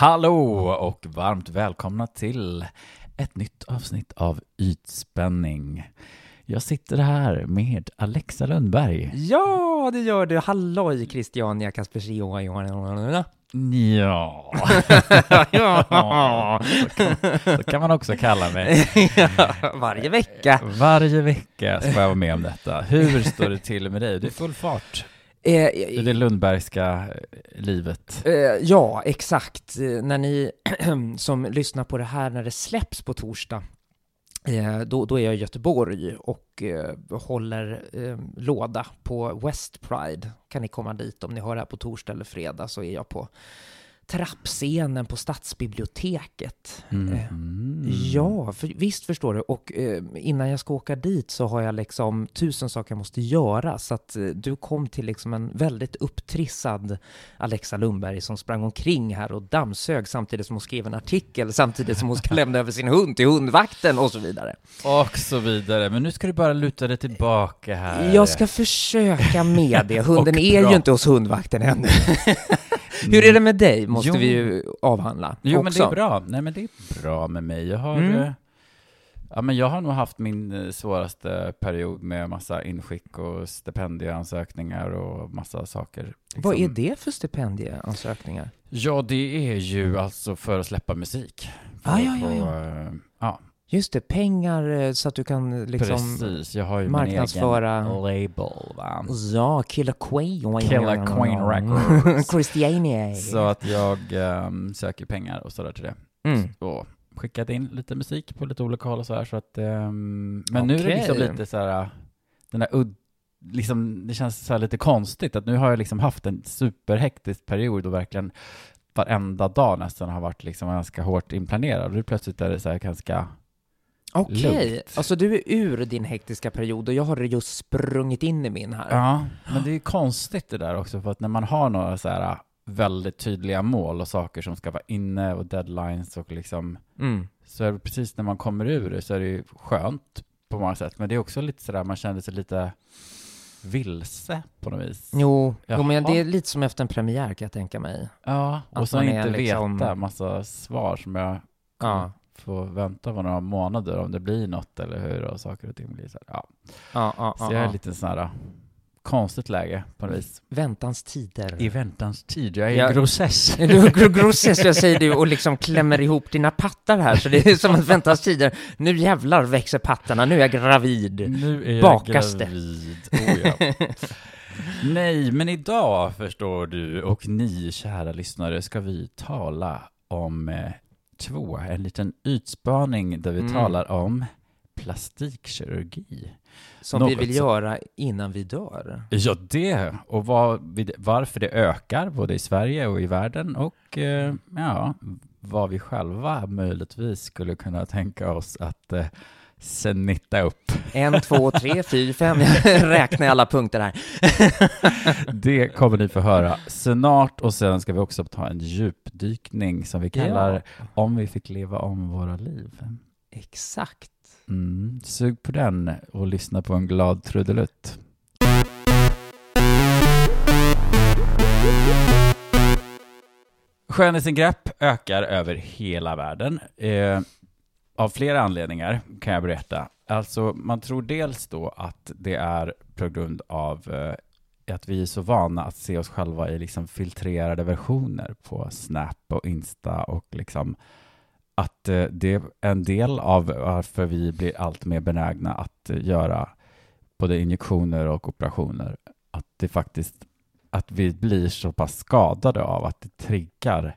Hallå och varmt välkomna till ett nytt avsnitt av Ytspänning. Jag sitter här med Alexa Lundberg. Ja, det gör du. Halloj, Christiania Kaspersiova. Ja, ja. så kan man också kalla mig. Varje vecka. Varje vecka får jag vara med om detta. Hur står det till med dig? Det är full fart Eh, i det Lundbergska livet. eh, ja, exakt. Eh, När ni som lyssnar på det här när det släpps på torsdag, eh, Eh, då, då är jag i Göteborg och eh, håller eh, låda på West Pride. Kan ni komma dit om ni hör det här på torsdag eller fredag så är jag på trappscenen på Stadsbiblioteket. Eh, Mhm. Ja, för, visst förstår du. Och eh, innan jag ska åka dit så har jag liksom tusen saker jag måste göra. Så att eh, du kom till liksom en väldigt upptrissad Alexa Lundberg som sprang omkring här och dammsög samtidigt som hon skrev en artikel, samtidigt som hon ska lämna över sin hund till hundvakten och så vidare. Och så vidare. Men nu ska du bara luta dig tillbaka här. Jag ska försöka med det. Hunden är ju inte hos hundvakten ännu. Hur är det med dig, måste Jo. vi ju avhandla Jo, men det också. är bra. Nej, men det är bra med mig. Jag har, Mm. eh, ja, men jag har nog haft min eh, svåraste period med massa inskick och stipendieansökningar och massa saker. Vad är liksom. det för stipendieansökningar? Ja, det är ju alltså för att släppa musik. För Ah, ja, ja, ja. eh, ja, Just det, pengar eh, så att du kan liksom... precis. Jag har ju marknadsföra- min egen label, va? Ja, Killer Queen. Killer Queen Records. Christiania. Så att jag ehm, söker pengar och sådär till det. Mm. och skickat in lite musik på lite olika håll och så här så att ehm, men nu är det liksom lite så här den där udd liksom det känns så lite konstigt att nu har jag liksom haft en superhektisk period och verkligen varenda dag nästan har varit liksom ganska hårt inplanerad och nu plötsligt är det så här ganska Okej, lugnt. alltså du är ur din hektiska period och jag har just sprungit in i min här. ja men det är konstigt det där också för att när man har några så här väldigt tydliga mål och saker som ska vara inne och deadlines och liksom Mm. så är det precis när man kommer ur det så är det ju skönt på många sätt. Men det är också lite sådär, man känner sig lite vilse på något vis. Jo, jo, men det är lite som efter en premiär kan jag tänka mig. Ja, och så man inte liksom- veta massa svar som jag Ja, får vänta på några månader om det blir något eller hur och saker och ting blir så här. Ja. ja, ja. Så ja, jag är ja. lite sån här konstigt läge på något vis. Väntans tider. I väntans tid, jag är Ja. i grossess. Du gr- grosses, jag säger du, och liksom klämmer ihop dina pattar här, så det är som att väntans tider, nu jävlar växer pattarna, nu är jag gravid. Nu är jag Bakas det. gravid. Oh, ja. Nej, men idag förstår du och ni kära lyssnare ska vi tala om eh, två, en liten ytspaning där vi Mm. talar om plastikkirurgi. Som vi Något vill som- göra innan vi dör. Ja, det och vad, vi- varför det ökar både i Sverige och i världen och eh, ja, vad vi själva möjligtvis skulle kunna tänka oss att eh, snitta upp. En, två, tre, fyra, fem. Jag räknar alla punkter här. Det kommer ni få höra snart och sen ska vi också ta en djupdykning som vi kallar Om vi fick leva om våra liv. Exakt. Mm. Sug på den och lyssna på en glad trudelutt. Skönhetsingrepp ökar över hela världen. Eh, av flera anledningar kan jag berätta. Alltså, man tror dels då att det är på grund av eh, att vi är så vana att se oss själva i liksom filtrerade versioner på Snap och Insta och liksom att eh, det är en del av varför vi blir allt mer benägna att eh, göra både injektioner och operationer. Att det faktiskt att vi blir så pass skadade av att det triggar.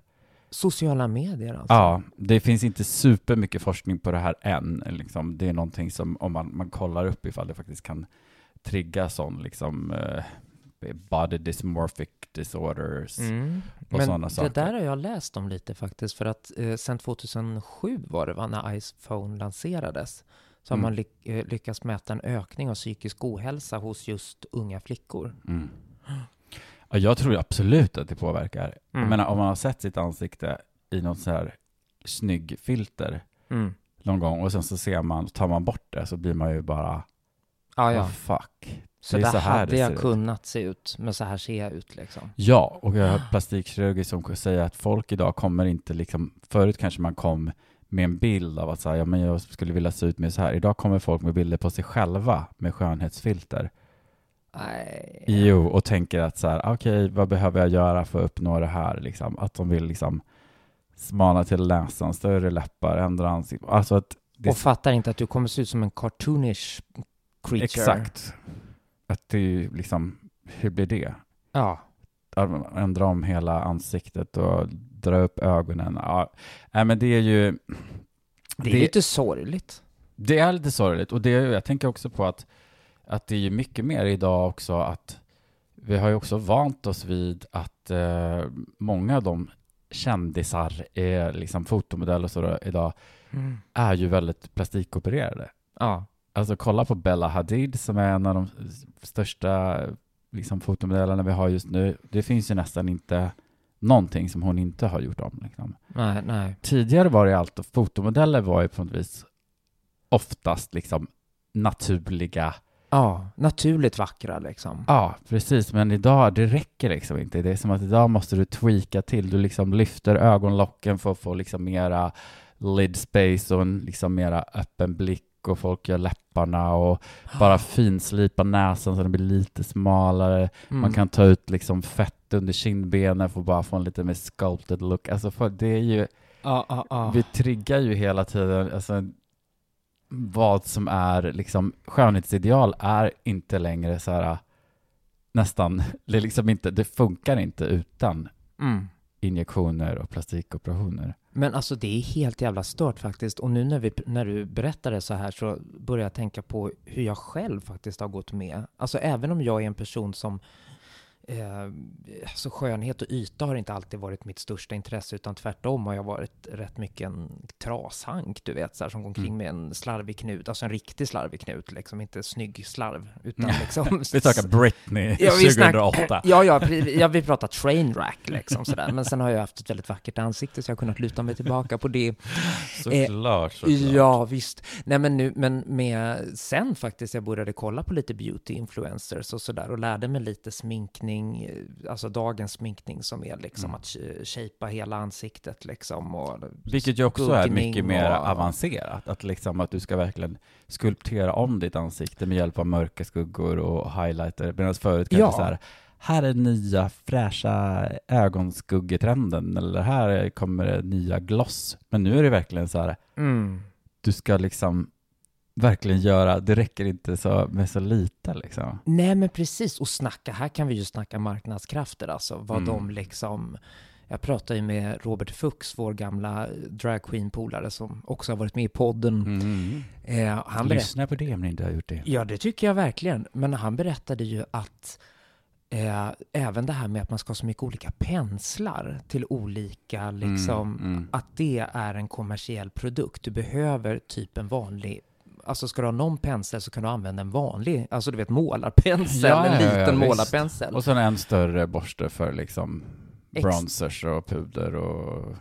Sociala medier alltså. Ja, det finns inte supermycket forskning på det här än. Liksom. Det är någonting som om man, man kollar upp ifall det faktiskt kan trigga sån liksom eh, body dysmorphic disorders. Mm. och sådana det saker. där har jag läst om lite faktiskt, för att eh, sen 2007 var det va, när iPhone lanserades, så har Mm. man ly- eh, lyckats mäta en ökning av psykisk ohälsa hos just unga flickor. Mm. Ja, jag tror absolut att det påverkar. Mm. Jag menar, om man har sett sitt ansikte i något så här snygg filter Mm. någon gång och sen så ser man, tar man bort det så blir man ju bara, Ja, ja. oh, fuck. Så det är där så här hade det jag ut. kunnat se ut, men så här ser jag ut liksom. Ja, och jag har hört plastikkirurger som säger att folk idag kommer inte liksom, förut kanske man kom med en bild av att säga, ja men jag skulle vilja se ut med så här. Idag kommer folk med bilder på sig själva med skönhetsfilter. Nej. Jo, och tänker att så här, okej, vad behöver jag göra för att uppnå det här? Liksom, att de vill liksom smala till näsan, större läppar, ändra ansikte. Alltså att det Och fattar inte att du kommer se ut som en cartoonish creature. exakt. Att det är liksom, hur blir det? Ja. Ändra om hela ansiktet och dra upp ögonen. Ja, nej, men det är ju... Det är lite sorgligt. Det är lite sorgligt och det, jag tänker också på att, att det är ju mycket mer idag också att vi har ju också vant oss vid att eh, många av de kändisar, eh, liksom fotomodeller och så då, idag, Mm. är ju väldigt plastikopererade. Ja. Alltså kolla på Bella Hadid som är en av de största liksom, fotomodellerna vi har just nu. Det finns ju nästan inte någonting som hon inte har gjort om. Liksom. Nej, nej. Tidigare var det allt, fotomodeller var ju på något vis oftast liksom naturliga. Ja, naturligt vackra liksom. Ja, precis, men idag, det räcker liksom inte. Det är som att idag måste du tweaka till. Du liksom lyfter ögonlocken för att få liksom mera lid space och en liksom mera öppen blick och folk gör läpparna och bara finslipa näsan så den blir lite smalare. Mm. Man kan ta ut liksom fett under kindbenen för att bara få en lite mer sculpted look. Alltså för det är ju, Ja, ja, ja. vi triggar ju hela tiden, alltså vad som är liksom skönhetsideal är inte längre så här nästan, det liksom inte, det funkar inte utan Mm. injektioner och plastikoperationer. Men alltså det är helt jävla stört faktiskt. Och nu när, vi, när du berättar det så här så börjar jag tänka på hur jag själv faktiskt har gått med. Alltså även om jag är en person som Eh, alltså skönhet och yta har inte alltid varit mitt största intresse, utan tvärtom har jag varit rätt mycket en trashank, du vet, så här, som går omkring Mm. med en slarvig knut, alltså en riktig slarvig knut, liksom inte snygg slarv, utan liksom... Vi snackar Britney Ja, vi snack- 2008. Ja, ja, ja, vi pratar trainwreck liksom sådär. Men sen har jag haft ett väldigt vackert ansikte så jag har kunnat luta mig tillbaka på det. Såklart, såklart. Ja, visst. Nej, men nu, men med sen faktiskt, jag började kolla på lite beauty influencers och sådär och lärde mig lite sminkning, eh, alltså dagens sminkning som är liksom Mm. att shapea hela ansiktet liksom och Vilket ju också är mycket mer och- avancerat. Att, liksom att du ska verkligen skulptera om ditt ansikte med hjälp av mörka skuggor och highlighter. Medan förut kanske Ja. så här, här är nya fräscha ögonskuggetrenden eller här kommer det nya gloss. Men nu är det verkligen så här, Mm. du ska liksom verkligen göra, det räcker inte så, med så lite liksom. Nej, men precis. Och snacka, här kan vi ju snacka marknadskrafter, alltså vad Mm. de liksom... Jag pratade ju med Robert Fuchs, vår gamla dragqueen-polare som också har varit med i podden. Mm. Eh, han Lyssna på det om ni inte har gjort det. Ja, det tycker jag verkligen. Men han berättade ju att eh, även det här med att man ska ha så mycket olika penslar till olika, liksom, Mm, mm. att det är en kommersiell produkt. Du behöver typ en vanlig Alltså ska du ha någon pensel så kan du använda en vanlig, alltså du vet målarpensel, Ja, en ja, ja, liten visst. målarpensel. Och sen en större borste för liksom Ex- bronzers och puder och...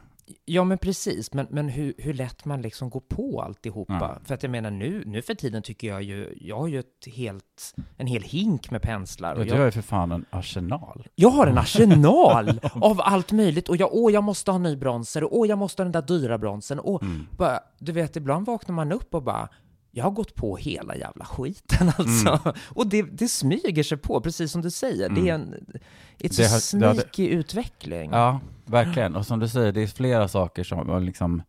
Ja men precis, men, men hur, hur lätt man liksom går på alltihopa. Ja. För att jag menar nu, nu för tiden tycker jag ju, jag har ju ett helt, en hel hink med penslar. Och Ja, du jag, har ju för fan en arsenal. Jag har en arsenal av allt möjligt och jag, åh, jag måste ha ny bronzer och åh, jag måste ha den där dyra bronzern och Mm. bara, du vet, ibland vaknar man upp och bara, jag har gått på hela jävla skiten alltså. Och det, det smyger sig på, precis som du säger. Det är en, it's Det har- det sneaky utveckling. Ja, verkligen. Och som du säger, det är flera saker som liksom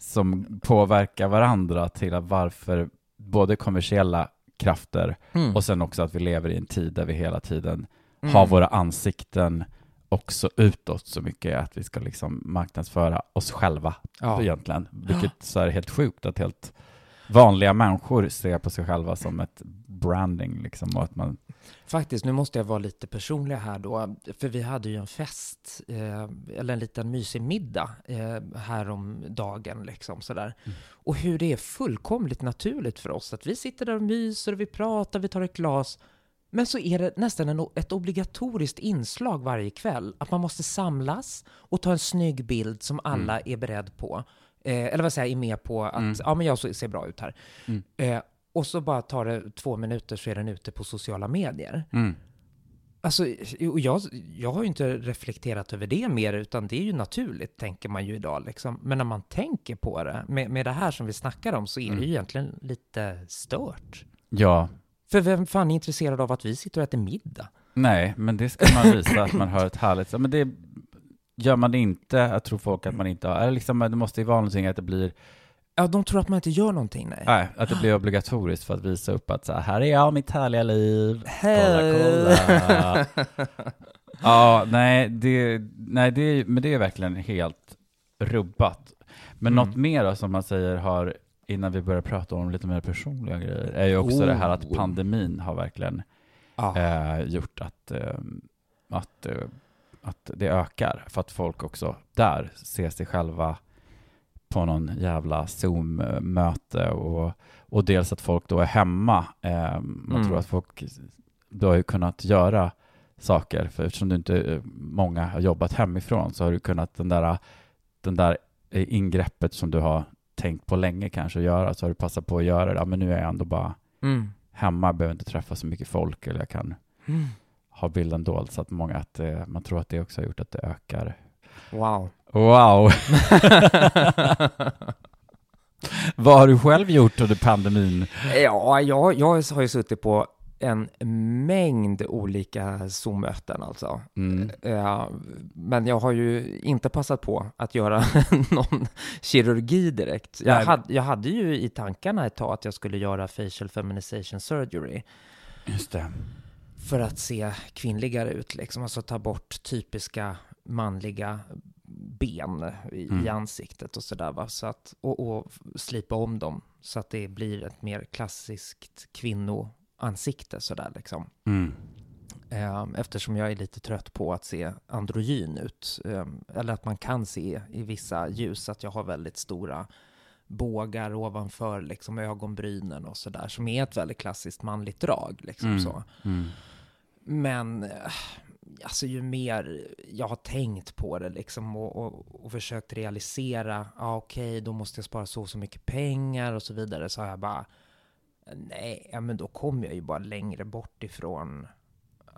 som påverkar varandra till att varför både kommersiella krafter Mm. och sen också att vi lever i en tid där vi hela tiden Mm. har våra ansikten också utåt så mycket att vi ska liksom marknadsföra oss själva ja. egentligen. Vilket så är helt sjukt att helt vanliga människor ser på sig själva som ett branding liksom och att man Faktiskt, nu måste jag vara lite personlig här då, för vi hade ju en fest, eh, eller en liten mysig middag eh, här om dagen liksom sådär. Mm. Och hur det är fullkomligt naturligt för oss att vi sitter där och myser och vi pratar, vi tar ett glas. Men så är det nästan en, ett obligatoriskt inslag varje kväll, att man måste samlas och ta en snygg bild som alla är beredd på. Eh, eller vad säger jag, är med på att, Mm. ja men jag ser bra ut här. Mm. Eh, och så bara tar det två minuter så är den ute på sociala medier. Mm. Alltså, jag, jag har ju inte reflekterat över det mer, utan det är ju naturligt, tänker man ju idag. Liksom. Men när man tänker på det, med, med det här som vi snackar om, så är Mm. det ju egentligen lite stört. Ja, För vem fan är intresserad av att vi sitter och äter middag? nej, men det ska man visa att man har ett härligt, men det gör man det inte, jag tror folk att man inte har, eller liksom, det måste ju vara någonting att det blir, Ja, de tror att man inte gör någonting, nej. nej, att det blir obligatoriskt för att visa upp att så här, här är jag, mitt härliga liv, kolla, Hej. kolla. ja, nej, det, nej det, men det är verkligen helt rubbat. Men Mm. något mer då, som man säger har, innan vi börjar prata om lite mer personliga grejer, är ju också det här att Oh. pandemin har verkligen Ja. eh, gjort att, eh, att, eh, att det ökar. För att folk också där ser sig själva på någon jävla Zoom-möte och, och dels att folk då är hemma. Eh, man Mm. tror att folk, du har ju kunnat göra saker, för eftersom du inte, eh, många har jobbat hemifrån så har du kunnat den där, den där ingreppet som du har tänkt på länge kanske att göra, så har du passat på att göra det. Ja, men nu är jag ändå bara Mm. hemma, behöver inte träffa så mycket folk eller jag kan Mm. Ha bilden dold så att många att eh, man tror att det också har gjort att det ökar. Wow. Wow! Vad har du själv gjort under pandemin? ja, jag, jag har ju suttit på en mängd olika Zoom-möten alltså. Mm. Eh, Men jag har ju inte passat på att göra någon kirurgi direkt. Jag hade, jag hade ju i tankarna ett tag att jag skulle göra facial feminization surgery Just det. För att se kvinnligare ut, liksom. Alltså ta bort typiska manliga ben i, Mm. i ansiktet och sådär. Så att, och, och slipa om dem så att det blir ett mer klassiskt kvinnoansikte sådär liksom. Mm. Eh, Eftersom jag är lite trött på att se androgyn ut. eh, Eller att man kan se i vissa ljus att jag har väldigt stora bågar ovanför liksom ögonbrynen och sådär. Som är ett väldigt klassiskt manligt drag. Liksom Mm. så. Mm. Men eh, alltså ju mer jag har tänkt på det liksom och, och, och försökt realisera, ja okej, då måste jag spara så och så mycket pengar och så vidare, så har jag bara, nej, ja, men då kommer jag ju bara längre bort ifrån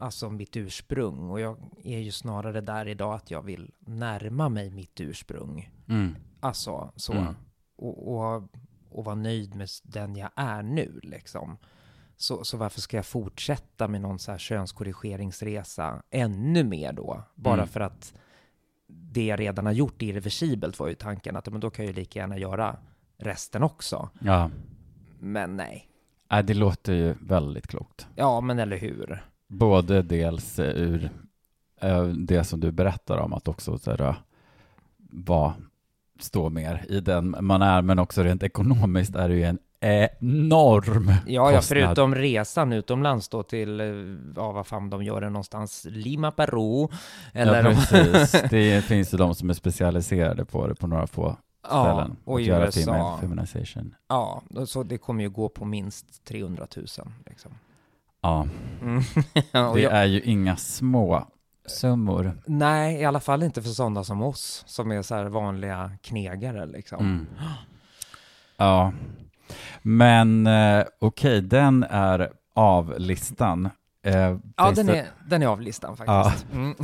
alltså mitt ursprung. Och jag är ju snarare där idag att jag vill närma mig mitt ursprung. Mm. Alltså så. Mm. Och, och, och vara nöjd med den jag är nu liksom. Så, så varför ska jag fortsätta med någon så här könskorrigeringsresa ännu mer då? Bara Mm. för att det jag redan har gjort irreversibelt var ju tanken att men då kan jag ju lika gärna göra resten också. Ja, Men nej. Nej, det låter ju väldigt klokt. Ja, men eller hur? Både dels eh, ur eh, det som du berättar om, att också så här, vad stå mer i den man är, men också rent ekonomiskt är det ju en enorm Ja, ja, kostnad. förutom resan utomlands då till, eh, ja vad fan de gör det någonstans, Lima, Peru, eller ja, precis. Det finns ju de som är specialiserade på det på några få ja, ställen. och att i göra USA. feminization. Ja, så det kommer ju gå på minst 300 000 liksom. Ja, Mm. Ja, och det är ju inga små summor. nej, i alla fall inte för sådana som oss, som är så här vanliga knegare liksom. Mm. Ja, men eh, okej, den är av listan. Eh, Ja, den det, är, den är av listan faktiskt. Mm.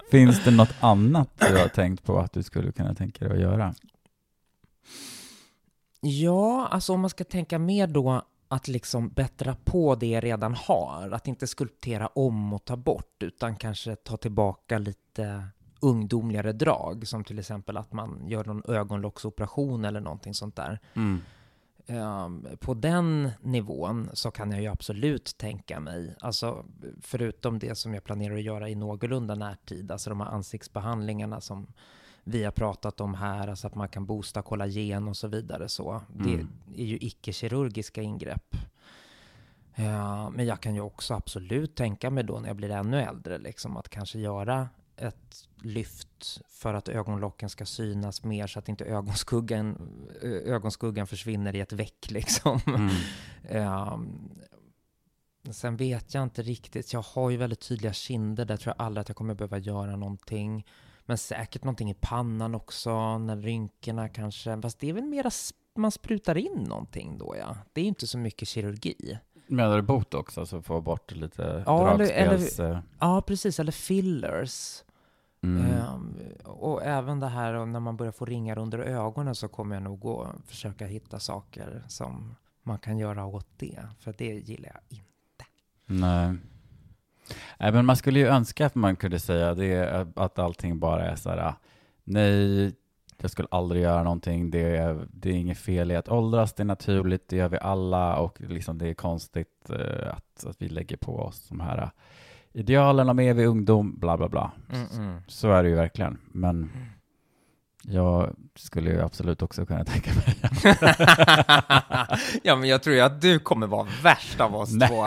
finns det något annat du har tänkt på att du skulle kunna tänka dig att göra? Ja, alltså om man ska tänka mer då att liksom bättra på det jag redan har. Att inte skulptera om och ta bort, utan kanske ta tillbaka lite ungdomligare drag, som till exempel att man gör någon ögonlocksoperation eller någonting sånt där. Ehm, på den nivån så kan jag ju absolut tänka mig, alltså förutom det som jag planerar att göra i någorlunda närtid, alltså de här ansiktsbehandlingarna som vi har pratat om här, alltså att man kan boosta kollagen och så vidare så. Mm. Det är ju icke-kirurgiska ingrepp. Ja, men jag kan ju också absolut tänka mig då när jag blir ännu äldre, liksom att kanske göra ett lyft för att ögonlocken ska synas mer så att inte ögonskuggan, ögonskuggan försvinner i ett väck liksom. Mm. Ehm, Sen vet jag inte riktigt. Jag har ju väldigt tydliga kinder. Där tror jag aldrig att jag kommer behöva göra någonting. Men säkert någonting i pannan också, när rynkorna kanske. Fast det är väl mera man sprutar in någonting då ja. Det är ju inte så mycket kirurgi. Menar du botox, alltså få bort lite ja, dragspels... Eller, eller, ja, precis. Eller fillers. Mm. Um, och även det här när man börjar få ringar under ögonen så kommer jag nog gå försöka hitta saker som man kan göra åt det. För det gillar jag inte. Nej. Nej, men man skulle ju önska att man kunde säga det, att allting bara är så här, nej, jag skulle aldrig göra någonting, det är, det är inget fel i att åldras, det är naturligt, det gör vi alla och liksom det är konstigt uh, att, att vi lägger på oss de här idealen om evig ungdom, bla bla bla. Mm -mm. Så är det ju verkligen, men mm. jag skulle ju absolut också kunna tänka mig Ja, men jag tror ju att du kommer vara värst av oss två.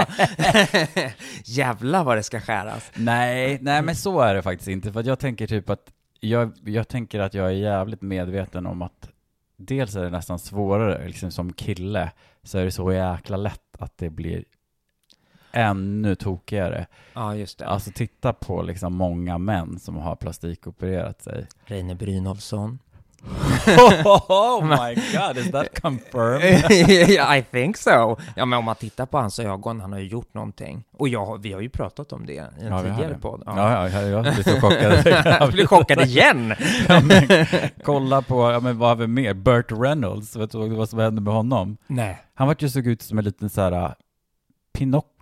Jävlar vad det ska skäras. Nej, nej men så är det faktiskt inte, för jag tänker typ att jag, jag tänker att jag är jävligt medveten om att dels är det nästan svårare, liksom som kille, så är det så jäkla lätt att det blir ännu tokigare. Ja, just det. Alltså titta på liksom många män som har plastikopererat sig. Reine Brynolfsson. oh my god, is that confirmed? I think so. Ja, men om man tittar på hans ögon, han har ju gjort någonting. Och jag, vi har ju pratat om det i en ja, tidigare podd. Ja, ja, ja jag blir så chockad. jag blir chockad igen! ja, men, kolla på, ja men vad har vi mer? Burt Reynolds, vet du vad som hände med honom? Nej. Han var ju såg ut som en liten så här uh,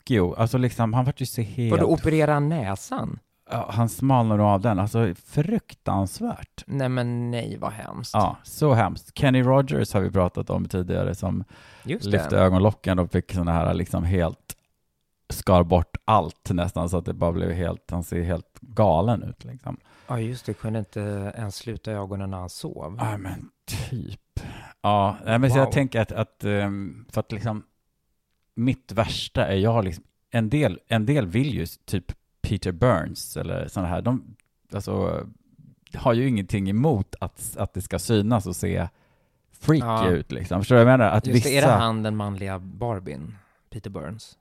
Pinocchio, alltså liksom, han var ju så helt... Var du operera näsan? Ja, han smalnar av den, alltså fruktansvärt. Nej men nej, vad hemskt. Ja, så hemskt. Kenny Rogers har vi pratat om tidigare som lyfte ögonlocken och fick sådana här liksom helt skar bort allt nästan så att det bara blev helt, han ser helt galen ut liksom. Ja just det, kunde inte ens sluta ögonen när han sov. Ja men typ. Ja, men wow. så jag tänker att, att, ehm, för att liksom mitt värsta är jag liksom, en del, en del vill ju typ Peter Burns eller sådana här, de alltså, har ju ingenting emot att, att det ska synas och se freaky ja. ut liksom. Förstår du vad jag menar? Att Just vissa... är det han den manliga Barbin, Peter Burns?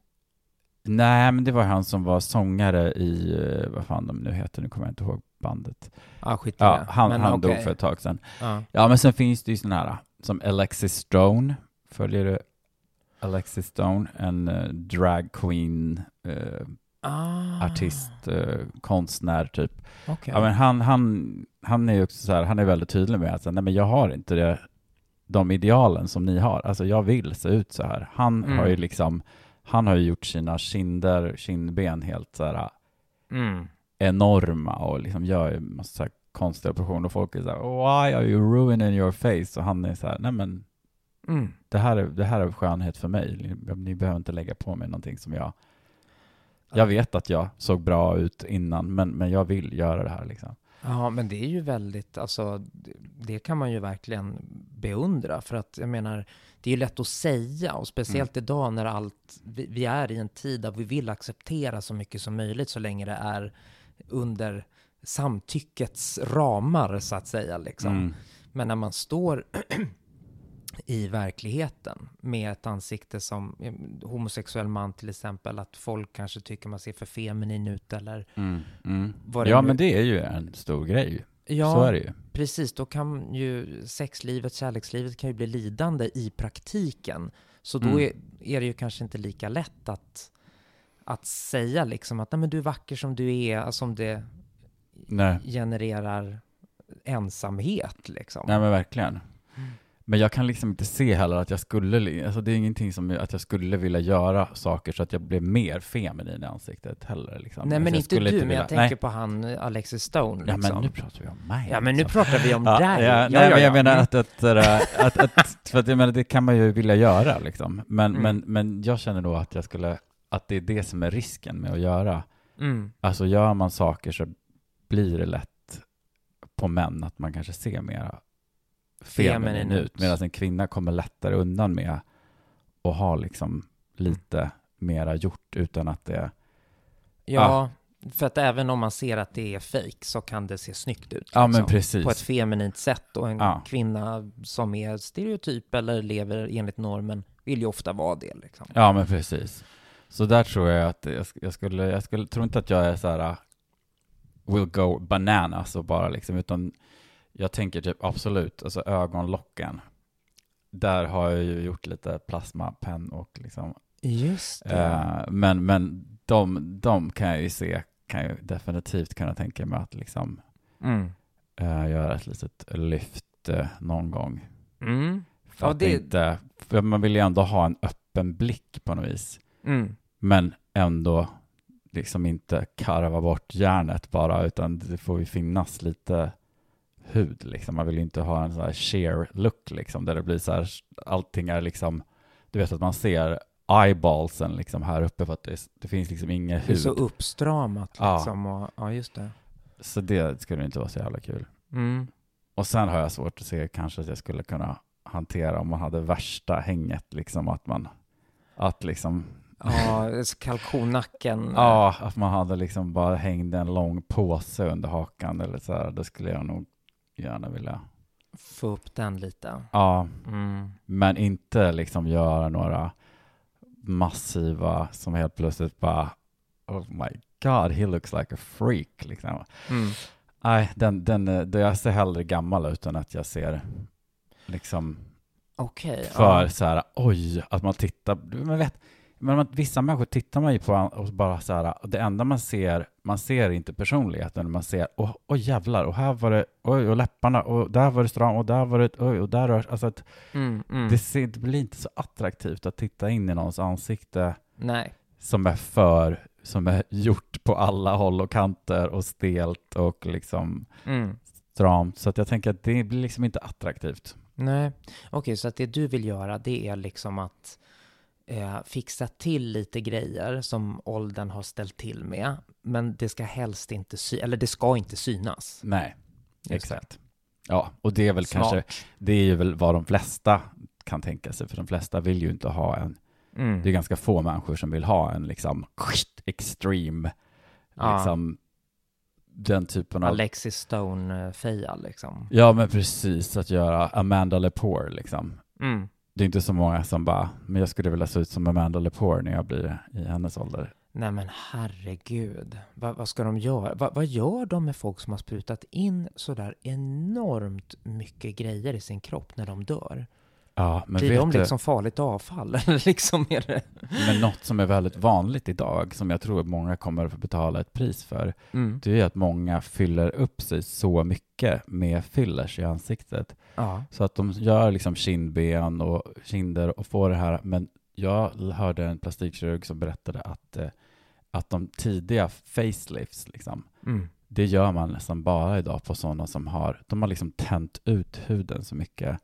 Nej, men det var han som var sångare i, eh, vad fan de nu heter, nu kommer jag inte ihåg bandet. Ah, skit ja, han, men, han okay. dog för ett tag sedan. Ah. Ja, men sen finns det ju sådana här, som Alexis Stone, följer du Alexis Stone, en uh, drag queen, uh, ah. artist, uh, konstnär typ. Okay. Ja, men han, han, han är också så här, han är väldigt tydlig med att nej, men jag har inte det, de idealen som ni har. Alltså jag vill se ut så här. Han mm. har ju liksom, han har ju gjort sina kinder, kindben helt så här mm. enorma och liksom gör ju massa konstiga operationer och folk är så här, why are you ruining your face? Och han är så här, nej men mm. det, här är, det här är skönhet för mig. Ni, ni behöver inte lägga på mig någonting som jag jag vet att jag såg bra ut innan, men, men jag vill göra det här liksom. Ja, men det är ju väldigt, alltså, det kan man ju verkligen beundra, för att jag menar, det är ju lätt att säga, och speciellt mm. idag när allt, vi, vi, är i en tid där vi vill acceptera så mycket som möjligt så länge det är under samtyckets ramar, så att säga, liksom. Mm. Men när man står i verkligheten med ett ansikte som eh, homosexuell man till exempel, att folk kanske tycker man ser för feminin ut eller mm, mm. Ja, nu... men det är ju en stor grej. Ja, Så är det ju. precis. Då kan ju sexlivet, kärlekslivet kan ju bli lidande i praktiken. Så då mm. är, är, det ju kanske inte lika lätt att, att säga liksom att nej, men du är vacker som du är, alltså om det nej. genererar ensamhet liksom. Nej men verkligen. Mm. Men jag kan liksom inte se heller att jag skulle, alltså det är ingenting som att jag skulle vilja göra saker så att jag blev mer feminin i ansiktet heller. Liksom. Nej, men alltså inte du, inte men jag tänker Nej. på han Alexis Stone. Liksom. Ja, men liksom. nu pratar vi om mig. Ja, men nu liksom. pratar vi om ja, dig. Ja, nej, men jag menar att, att, att, att, för att jag menar, det kan man ju vilja göra liksom. Men, mm. men, men jag känner då att jag skulle, att det är det som är risken med att göra. Mm. Alltså gör man saker så blir det lätt på män att man kanske ser mera feminin ut, medan en kvinna kommer lättare undan med att ha liksom lite mera gjort utan att det... Ja, ah. för att även om man ser att det är fejk så kan det se snyggt ut. Ja, liksom, men precis. På ett feminint sätt och en ah. kvinna som är stereotyp eller lever enligt normen vill ju ofta vara det liksom. Ja, men precis. Så där tror jag att jag, jag skulle, jag skulle, tror inte att jag är så här uh, will go bananas och bara liksom, utan jag tänker typ absolut, alltså ögonlocken. Där har jag ju gjort lite plasmapenn och liksom, Just det. eh, men, men de, de kan jag ju se, kan jag definitivt kunna tänka mig att liksom Mm. eh, göra ett litet lyft eh, någon gång. Mm. För Ja, det- inte, för man vill ju ändå ha en öppen blick på något vis. Mm. Men ändå liksom inte karva bort järnet bara, utan det får ju finnas lite hud liksom. Man vill ju inte ha en sån här sheer look liksom, där det blir så här, allting är liksom, du vet att man ser eyeballsen liksom här uppe för att det, det finns liksom ingen Det är hud. så uppstramat Ja. liksom. Och, ja, just det. Så det skulle inte vara så jävla kul. Mm. Och sen har jag svårt att se kanske att jag skulle kunna hantera om man hade värsta hänget, liksom att man, att liksom, Ja, kalkonnacken. ja, att man hade liksom bara hängde en lång påse under hakan eller så här, då skulle jag nog gärna vilja, Få upp den lite. ja, Mm. men inte liksom göra några massiva som helt plötsligt bara, oh my god, he looks like a freak, liksom. Mm. Nej, den, den, eh, det jag ser hellre gammal ut än att jag ser liksom Okej. för ja. så här, oj, att man tittar, man vet, men vissa människor tittar man ju på och bara så här, det enda man ser, man ser inte personligheten, man ser, åh oh, jävlar, och här var det, oj, och läpparna, och där var det stram, och där var det, oj, och där rör alltså att Mm, mm. det, ser, det blir inte så attraktivt att titta in i någons ansikte Nej. som är för, som är gjort på alla håll och kanter och stelt och liksom Mm. stramt, så att jag tänker att det blir liksom inte attraktivt. Nej. Okej, så att det du vill göra, det är liksom att eh, fixa till lite grejer som åldern har ställt till med. Men det ska helst inte sy eller det ska inte synas. Nej, exakt. Ja, och det är väl Smart. kanske, det är ju väl vad de flesta kan tänka sig, för de flesta vill ju inte ha en, Mm. det är ganska få människor som vill ha en liksom extreme, Ja. liksom den typen av, Alexis Stone-feja liksom. ja men precis, att göra Amanda Lepore liksom. Mm. Det är inte så många som bara, men jag skulle vilja se ut som Amanda Lepore när jag blir i hennes ålder. Nej men herregud, Va, vad ska de göra? Va, vad gör de med folk som har sprutat in sådär enormt mycket grejer i sin kropp när de dör? Ja, men Blir vet de du, liksom farligt avfall? Liksom är det... men något som är väldigt vanligt idag, som jag tror många kommer att få betala ett pris för, Mm. det är att många fyller upp sig så mycket med fillers i ansiktet. Ja. Så att de gör liksom kindben och kinder och får det här. Men jag hörde en plastikkirurg som berättade att, eh, att de tidiga facelifts, liksom, Mm. det gör man nästan bara idag på sådana som har, de har liksom tänt ut huden så mycket.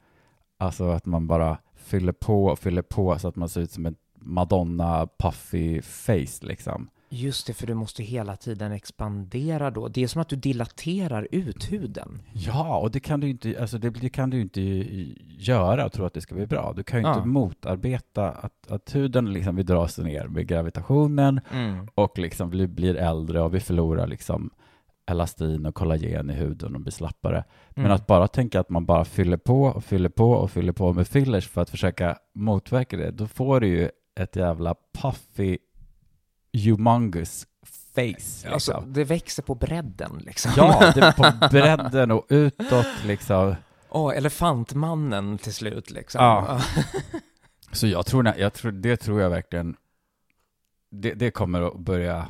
Alltså att man bara fyller på och fyller på så att man ser ut som en Madonna puffy face liksom. Just det, för du måste hela tiden expandera då. Det är som att du dilaterar ut huden. Ja, och det kan du inte, alltså det, det kan du inte göra och tro att det ska bli bra. Du kan ju Ja. inte motarbeta att, att huden liksom vill dra sig ner med gravitationen Mm. och liksom blir, blir äldre och vi förlorar liksom elastin och kollagen i huden och blir slappare. Men Mm. att bara tänka att man bara fyller på och fyller på och fyller på med fillers för att försöka motverka det, då får du ju ett jävla puffy, humongous face. Liksom. Alltså, det växer på bredden liksom. Ja, det är på bredden och utåt liksom. Åh, elefantmannen till slut liksom. Ja. Så jag tror, jag tror, det tror jag verkligen, det, det kommer att börja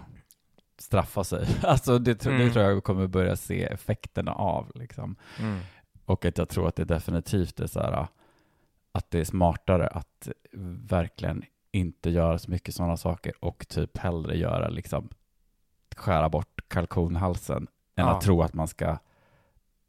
straffa sig. Alltså det, tror- det Mm. tror jag kommer börja se effekterna av liksom. Mm. Och att jag tror att det definitivt är så här, att det är smartare att verkligen inte göra så mycket sådana saker och typ hellre göra liksom skära bort kalkonhalsen än Ja. att tro att man ska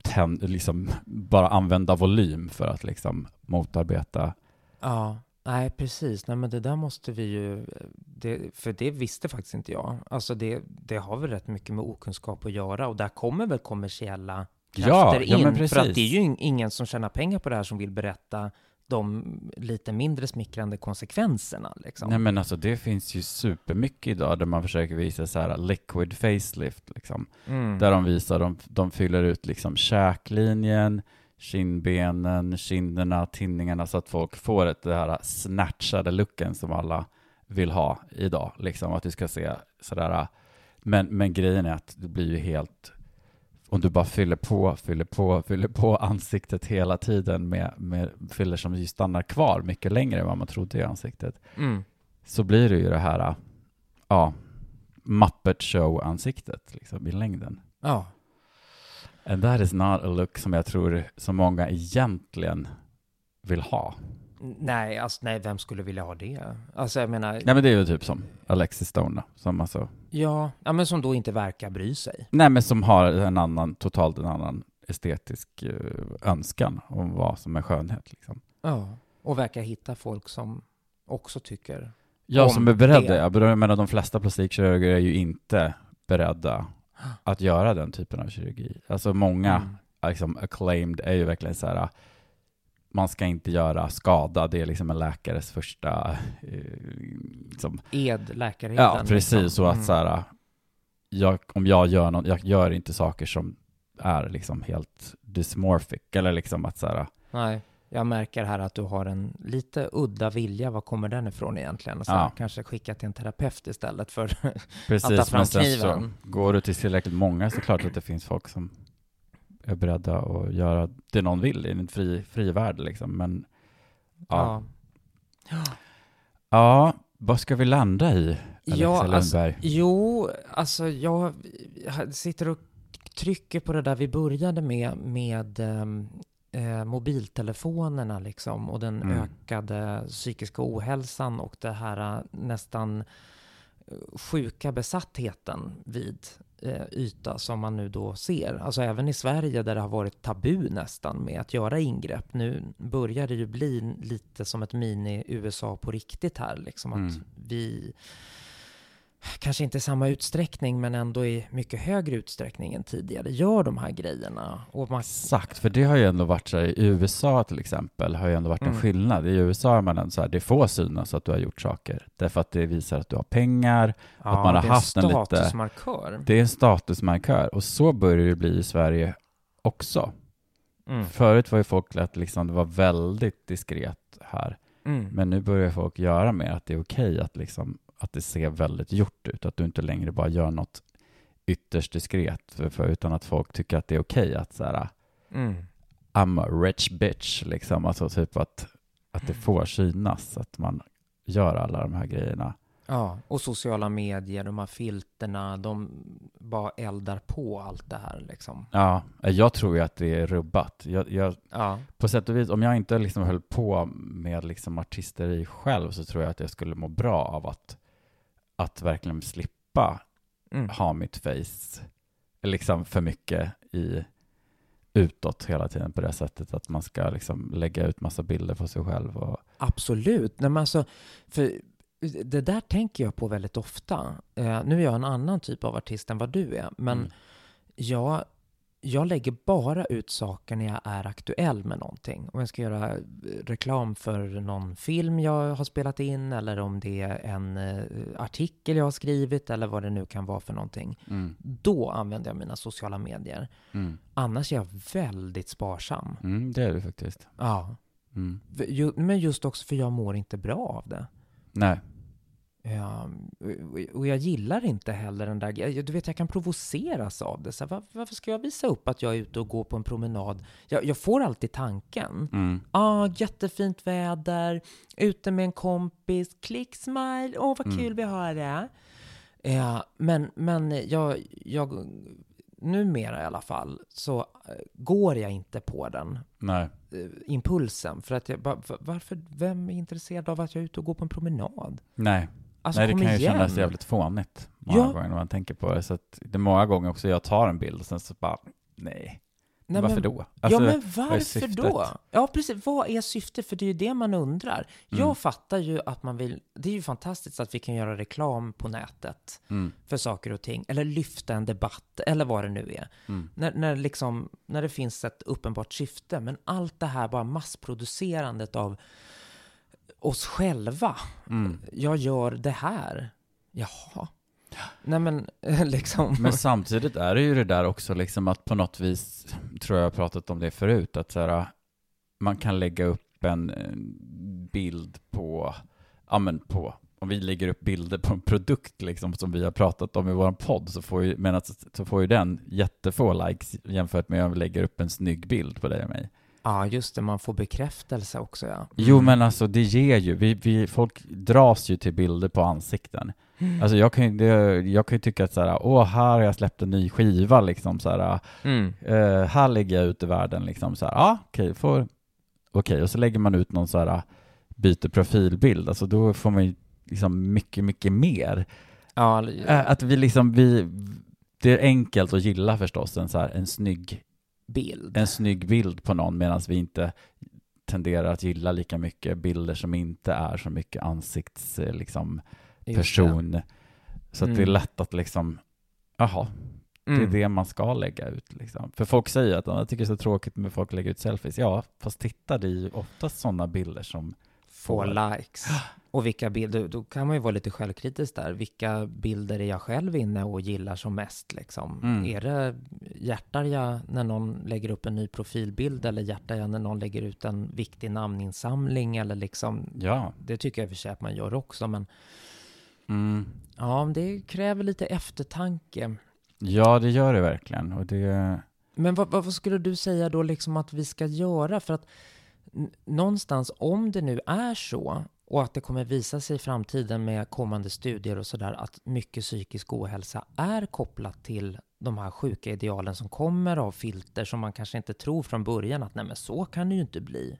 tänd, liksom bara använda volym för att liksom motarbeta. Ja, nej precis. Nej men det där måste vi ju, det, för det visste faktiskt inte jag. Alltså det, det har väl rätt mycket med okunskap att göra och där kommer väl kommersiella Ja, krafter ja, in. men för att det är ju in- ingen som tjänar pengar på det här som vill berätta de lite mindre smickrande konsekvenserna liksom. Nej men alltså det finns ju supermycket idag där man försöker visa så här liquid facelift liksom. Mm. Där de visar, de, de fyller ut liksom käklinjen, kindbenen, kinderna, tinningarna så att folk får ett, det här snatchade looken som alla vill ha idag, liksom att du ska se sådär. Men, men grejen är att det blir ju helt, om du bara fyller på, fyller på, fyller på ansiktet hela tiden med, med fyller som ju stannar kvar mycket längre än vad man trodde i ansiktet, Mm. så blir det ju det här, ja, Muppet Show-ansiktet liksom i längden. Ja. And that is not a look som jag tror så många egentligen vill ha. Nej, alltså nej, vem skulle vilja ha det? Alltså jag menar, Nej men det är ju typ som Alexis Stone då, som alltså, ja, ja, men som då inte verkar bry sig. nej men som har en annan, totalt en annan estetisk eh, önskan om vad som är skönhet liksom. Ja. Och verkar hitta folk som också tycker, Om som är beredd, det. jag menar de flesta plastikkirurger är ju inte beredda att göra den typen av kirurgi. Alltså många, Mm. liksom acclaimed är ju verkligen så här, man ska inte göra skada, det är liksom en läkares första, eh, liksom, ed, läkareden. Ja, precis. liksom. Så att Mm. så här, jag, om jag gör något, jag gör inte saker som är liksom helt dysmorphic, eller liksom att så här, Nej, jag märker här att du har en lite udda vilja. Var kommer den ifrån egentligen? Så Ja. Kanske skicka till en terapeut istället för... precis, Att ta fram men sen så kniven. går du till tillräckligt många så klart att det finns folk som är beredda att göra det någon vill i en fri, fri värld liksom, men ja. ja. ja. vad ska vi landa i, Alexia Ja, alltså, jo, alltså jag sitter och trycker på det där vi började med, med ehm, eh, mobiltelefonerna liksom och den Mm. ökade psykiska ohälsan och det här eh, nästan sjuka besattheten vid eh, yta som man nu då ser. Alltså även i Sverige där det har varit tabu nästan med att göra ingrepp. Nu börjar det ju bli lite som ett mini-USA på riktigt här, liksom att Mm. vi kanske inte i samma utsträckning, men ändå i mycket högre utsträckning än tidigare gör de här grejerna. Och man, Exakt, för det har ju ändå varit så här, i USA till exempel, har ju ändå varit en Mm. skillnad. I USA är man ändå så här, det får synas att du har gjort saker, därför att det visar att du har pengar, ja, man har det är haft en en lite- statusmarkör. det är en statusmarkör, och så börjar det bli i Sverige också. Mm. Förut var ju folk att liksom, det var väldigt diskret här, Mm. men nu börjar folk göra mer att det är okej att liksom, att det ser väldigt gjort ut, att du inte längre bara gör något ytterst diskret, för, för, utan att folk tycker att det är okej att så här, Mm. I'm a rich bitch, liksom. Alltså typ att, att det får synas att man gör alla de här grejerna. Ja, och sociala medier, de här filterna, de bara eldar på allt det här liksom. Ja, jag tror ju att det är rubbat. Jag, jag, Ja, på sätt och vis, om jag inte liksom höll på med liksom artisteri själv så tror jag att jag skulle må bra av att, att verkligen slippa mm. ha mitt face liksom för mycket i utåt hela tiden på det sättet att man ska liksom lägga ut massa bilder på sig själv och absolut. Nej, men alltså, för det där tänker jag på väldigt ofta. Eh, nu är jag en annan typ av artist än vad du är, men Mm. jag, jag lägger bara ut saker när jag är aktuell med någonting. Om jag ska göra eh, reklam för någon film jag har spelat in eller om det är en eh, artikel jag har skrivit eller vad det nu kan vara för någonting. mm, Då använder jag mina sociala medier. mm, Annars är jag väldigt sparsam. mm, det är det faktiskt. Ja, Mm. Men just också för jag mår inte bra av det. Nej. Ja, och- och jag gillar inte heller den där Du vet, jag kan provoceras av det. Så här, var, varför ska jag visa upp att jag är ute och går på en promenad? Jag, jag får alltid tanken. Mm. Ah, jättefint väder, ute med en kompis, klick smile, åh vad Mm. kul vi har det. Ja, men men jag, jag, numera i alla fall, så eh, går jag inte på den Nej. eh, impulsen. För att jag varför, vem är intresserad av att jag är ute och går på en promenad? Nej. Alltså Nej, det kan ju igen. kännas jävligt fånigt många Ja. gånger när man tänker på det. Så att det är många gånger också jag tar en bild och sen så bara, nej, Nej, varför men, då? Alltså, ja, men varför då? Ja, precis. Vad är syftet? För det är ju det man undrar. Jag Mm. fattar ju att man vill... Det är ju fantastiskt att vi kan göra reklam på nätet mm, för saker och ting. Eller lyfta en debatt, eller vad det nu är. mm, När, när, liksom, när det finns ett uppenbart syfte. Men allt det här bara massproducerandet av oss själva. mm. Jag gör det här. Jaha. Nej men, liksom. Men samtidigt är det ju det där också liksom att på något vis, tror jag har pratat om det förut, att så här, man kan lägga upp en eh, bild på, ja men på, om vi lägger upp bilder på en produkt liksom, som vi har pratat om i vår podd så får ju, men att, så får ju den jättefå likes jämfört med om vi lägger upp en snygg bild på dig och mig. Ja, just det, man får bekräftelse också ja. Jo, men alltså det ger ju, vi, vi, folk dras ju till bilder på ansikten. Mm. Alltså jag kan ju, det, jag kan ju tycka att så här, åh, här har jag släppt en ny skiva liksom så här, Mm. eh, här lägger jag ut i världen liksom så här, ja, okej, får, okej, och så lägger man ut någon så här, byter profilbild, alltså då får man ju liksom mycket, mycket mer. Ja, Eh, att vi liksom, vi, det är enkelt att gilla förstås en så här, en snygg, bild. en snygg bild på någon medan vi inte tenderar att gilla lika mycket bilder som inte är så mycket ansikts, eh, liksom, person. Så att det är Mm. lätt att liksom, jaha, det. det är Mm. det man ska lägga ut. Liksom. För folk säger att "Ja, jag tycker det är så tråkigt med folk lägger ut selfies. Ja, fast titta, det är ju oftast sådana bilder som Få får... likes. Och vilka bilder, då kan man ju vara lite självkritisk där. Vilka bilder är jag själv inne och gillar som mest liksom? Mm. Är det, hjärtar jag när någon lägger upp en ny profilbild eller hjärtar jag när någon lägger ut en viktig namninsamling eller liksom? Ja. Det tycker jag i och för sig att man gör också, men Mm. ja, det kräver lite eftertanke. ja, det gör det verkligen. Och det... Men vad, vad skulle du säga då liksom att vi ska göra? För att någonstans, om det nu är så och att det kommer visa sig i framtiden med kommande studier och sådär att mycket psykisk ohälsa är kopplat till de här sjuka idealen som kommer av filter som man kanske inte tror från början att nej men så kan det ju inte bli.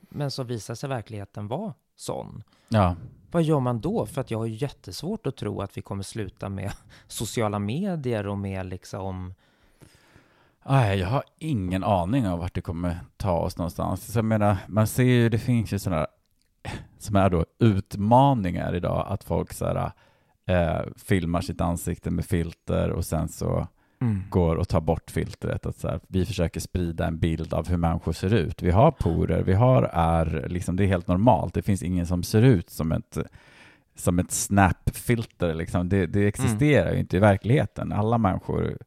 Men så visar sig verkligheten vara sån. Ja. Vad gör man då? För att jag har ju jättesvårt att tro att vi kommer sluta med sociala medier och med liksom Nej, jag har ingen aning om vart det kommer ta oss någonstans. Så jag menar, man ser ju, det finns ju sådana som är då utmaningar idag, att folk så här, eh, filmar sitt ansikte med filter och sen så går och tar bort filtret. Att så här, vi försöker sprida en bild av hur människor ser ut. Vi har porer, vi har är, liksom, det är helt normalt. Det finns ingen som ser ut som ett, som ett snap-filter. Liksom. Det, det existerar ju inte i verkligheten. Alla människor,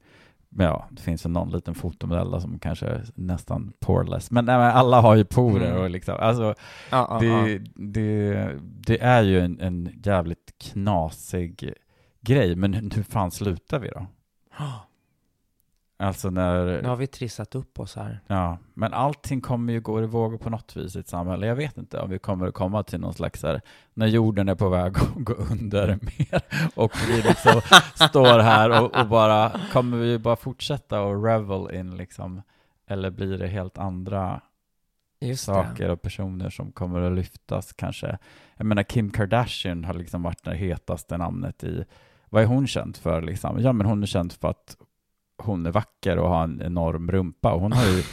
ja, det finns väl någon liten fotomodell som kanske är nästan poreless, men, nej, men alla har ju porer Mm. och liksom, alltså, ja. det, det, det är ju en, en jävligt knasig grej, men hur fan slutar vi då? Alltså när... Nu har vi trissat upp oss här. Ja, men allting kommer ju gå i vågor på något vis i ett samhälle. Jag vet inte om vi kommer att komma till någon slags här, när jorden är på väg att gå under mer och vi liksom står här och, och bara, kommer vi bara fortsätta och revel in liksom, eller blir det helt andra Just saker och personer som kommer att lyftas kanske? Jag menar Kim Kardashian har liksom varit det hetaste namnet i, vad är hon känd för liksom? Ja, men hon är känd för att hon är vacker och har en enorm rumpa och hon har ju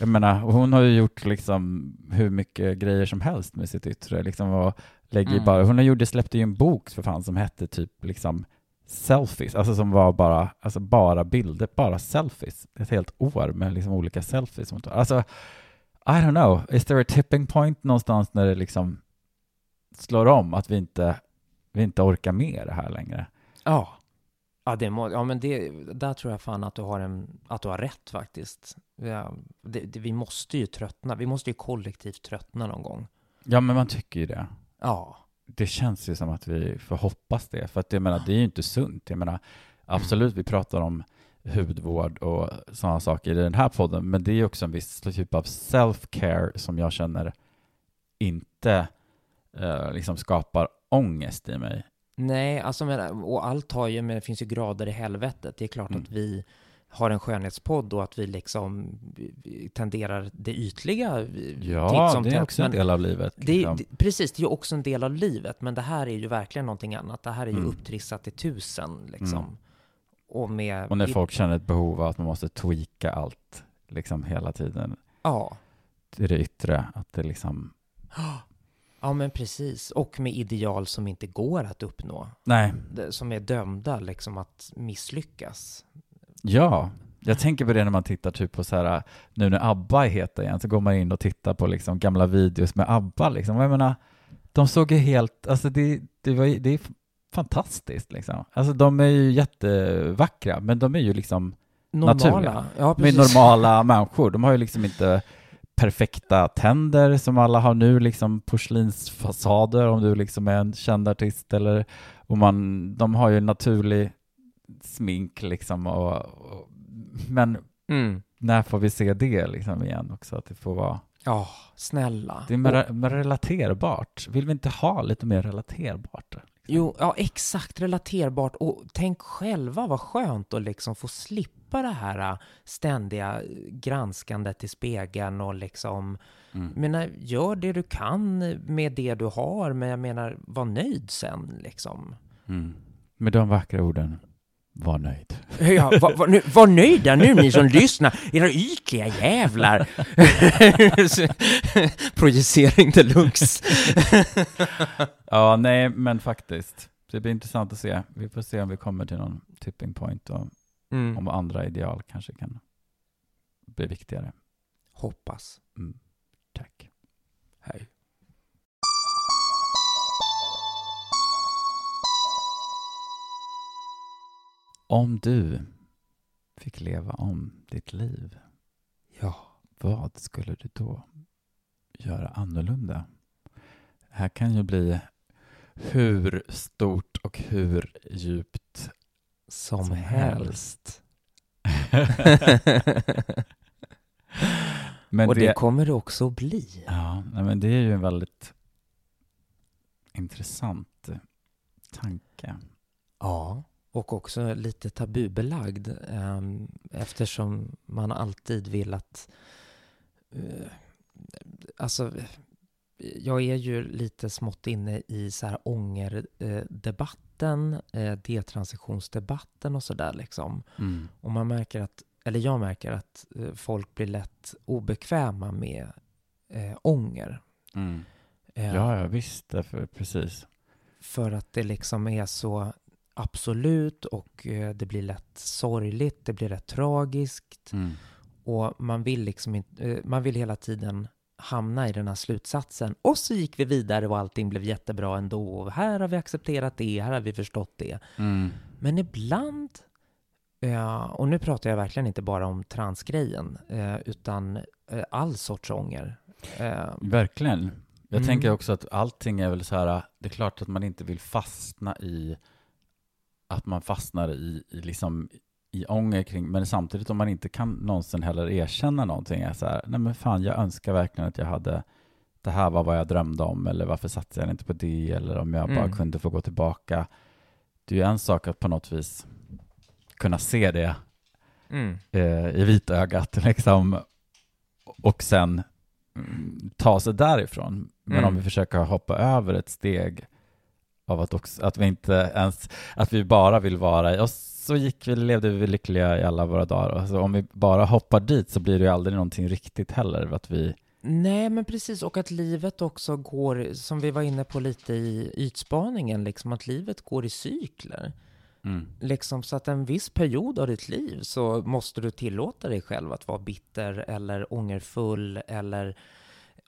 jag menar, hon har ju gjort liksom hur mycket grejer som helst med sitt yttre liksom och lägger Mm. bara, hon har gjort, släppte ju en bok för fan som hette typ liksom selfies, alltså som var bara, alltså bara bilder, bara selfies, ett helt år med liksom olika selfies. Alltså, I don't know, is there a tipping point någonstans när det liksom slår om att vi inte, vi inte orkar med det här längre? Ja. Ja, det må, ja men det, där tror jag fan att du har, en, att du har rätt faktiskt. Ja, det, det, vi måste ju tröttna. Vi måste ju kollektivt tröttna någon gång. Ja, men man tycker ju det. Ja. det känns ju som att vi får hoppas det, för att jag menar, det är ju inte sunt. Jag menar, absolut, vi pratar om hudvård och sådana saker i den här podden, men det är ju också en viss typ av self-care som jag känner inte eh, liksom skapar ångest i mig. Nej, alltså men, och allt har ju, men det finns ju grader i helvetet. Det är klart Mm. att vi har en skönhetspodd och att vi liksom tenderar det ytliga. Ja, titt som det är också en del av livet. Det, liksom. det, precis, det är också en del av livet, men det här är ju verkligen någonting annat. Det här är ju Mm. upptrissat till tusen liksom. Mm. Och med... Och när folk känner ett behov av att man måste tweaka allt liksom hela tiden Ja. det yttre, att det liksom, Ja, men precis. Och med ideal som inte går att uppnå. nej, Som är dömda liksom att misslyckas. Ja, jag tänker på det när man tittar typ på så här, nu när ABBA är heta igen, så går man in och tittar på liksom gamla videos med ABBA liksom. Och jag menar, de såg ju helt, alltså det, det, var, det är fantastiskt liksom. Alltså de är ju jättevackra, men de är ju liksom Normala. Naturliga. Ja, de är precis. normala människor. De har ju liksom inte perfekta tänder som alla har nu, liksom porslinsfasader om du liksom är en känd artist eller och man, de har ju naturlig smink liksom och, och men Mm. när får vi se det liksom igen också? Att det får vara, Ja, snälla. det är mer, mer relaterbart. Vill vi inte ha lite mer relaterbart? Jo, ja exakt relaterbart och tänk själva vad skönt att liksom få slippa det här äh, ständiga granskandet i spegeln och liksom, Mm. menar, gör det du kan med det du har, men jag menar, var nöjd sen liksom. Mm. Med de vackra orden, var nöjd. Ja, var, var, nu, var nöjda nu ni som lyssnar, era ytliga jävlar. Projicering deluxe. Ja, nej, men faktiskt. Det blir intressant att se. Vi får se om vi kommer till någon tipping point och Mm. om andra ideal kanske kan bli viktigare. Hoppas. Mm. Tack. Hej. Om du fick leva om ditt liv, Ja. vad skulle du då göra annorlunda? här kan ju bli hur stort och hur djupt Som, Som helst. Och det, det, kommer det också att bli. ja, men det är ju en väldigt intressant tanke. Ja, och också lite tabubelagd ehm, eftersom man alltid vill att... eh, alltså, jag är ju lite smått inne i så här ångerdebatten, eh, detransitionsdebatten och sådär liksom. Mm. Och man märker att, eller jag märker att eh, folk blir lätt obekväma med eh, ånger. Mm. Eh, Ja, ja, visst, därför, precis. För att det liksom är så absolut och eh, det blir lätt sorgligt, det blir rätt tragiskt Mm. och man vill liksom inte, eh, man vill hela tiden hamna i den här slutsatsen. Och så gick vi vidare och allting blev jättebra ändå. Och här har vi accepterat det, här har vi förstått det. Mm. Men ibland, eh, och nu pratar jag verkligen inte bara om transgrejen, utan all sorts ånger. Verkligen. Jag Mm. tänker också att allting är väl så här, det är klart att man inte vill fastna i att man fastnar i, i liksom i ånger kring, men samtidigt om man inte kan någonsin heller erkänna någonting är så här, nej men fan jag önskar verkligen att jag hade det här var vad jag drömde om eller varför satsade jag inte på det eller om jag bara Mm. kunde få gå tillbaka. Det är ju en sak att på något vis kunna se det mm, eh, i vitögat liksom och sen mm, ta sig därifrån. Men Mm. om vi försöker hoppa över ett steg av att, också, att vi inte ens, att vi bara vill vara och så gick vi, levde vi lyckliga i alla våra dagar. Och så om vi bara hoppar dit så blir det ju aldrig någonting riktigt heller. Att vi, Nej, men precis. Och att livet också går, som vi var inne på lite i ytspaningen, liksom att livet går i cykler. mm, Liksom så att en viss period av ditt liv så måste du tillåta dig själv att vara bitter eller ångerfull eller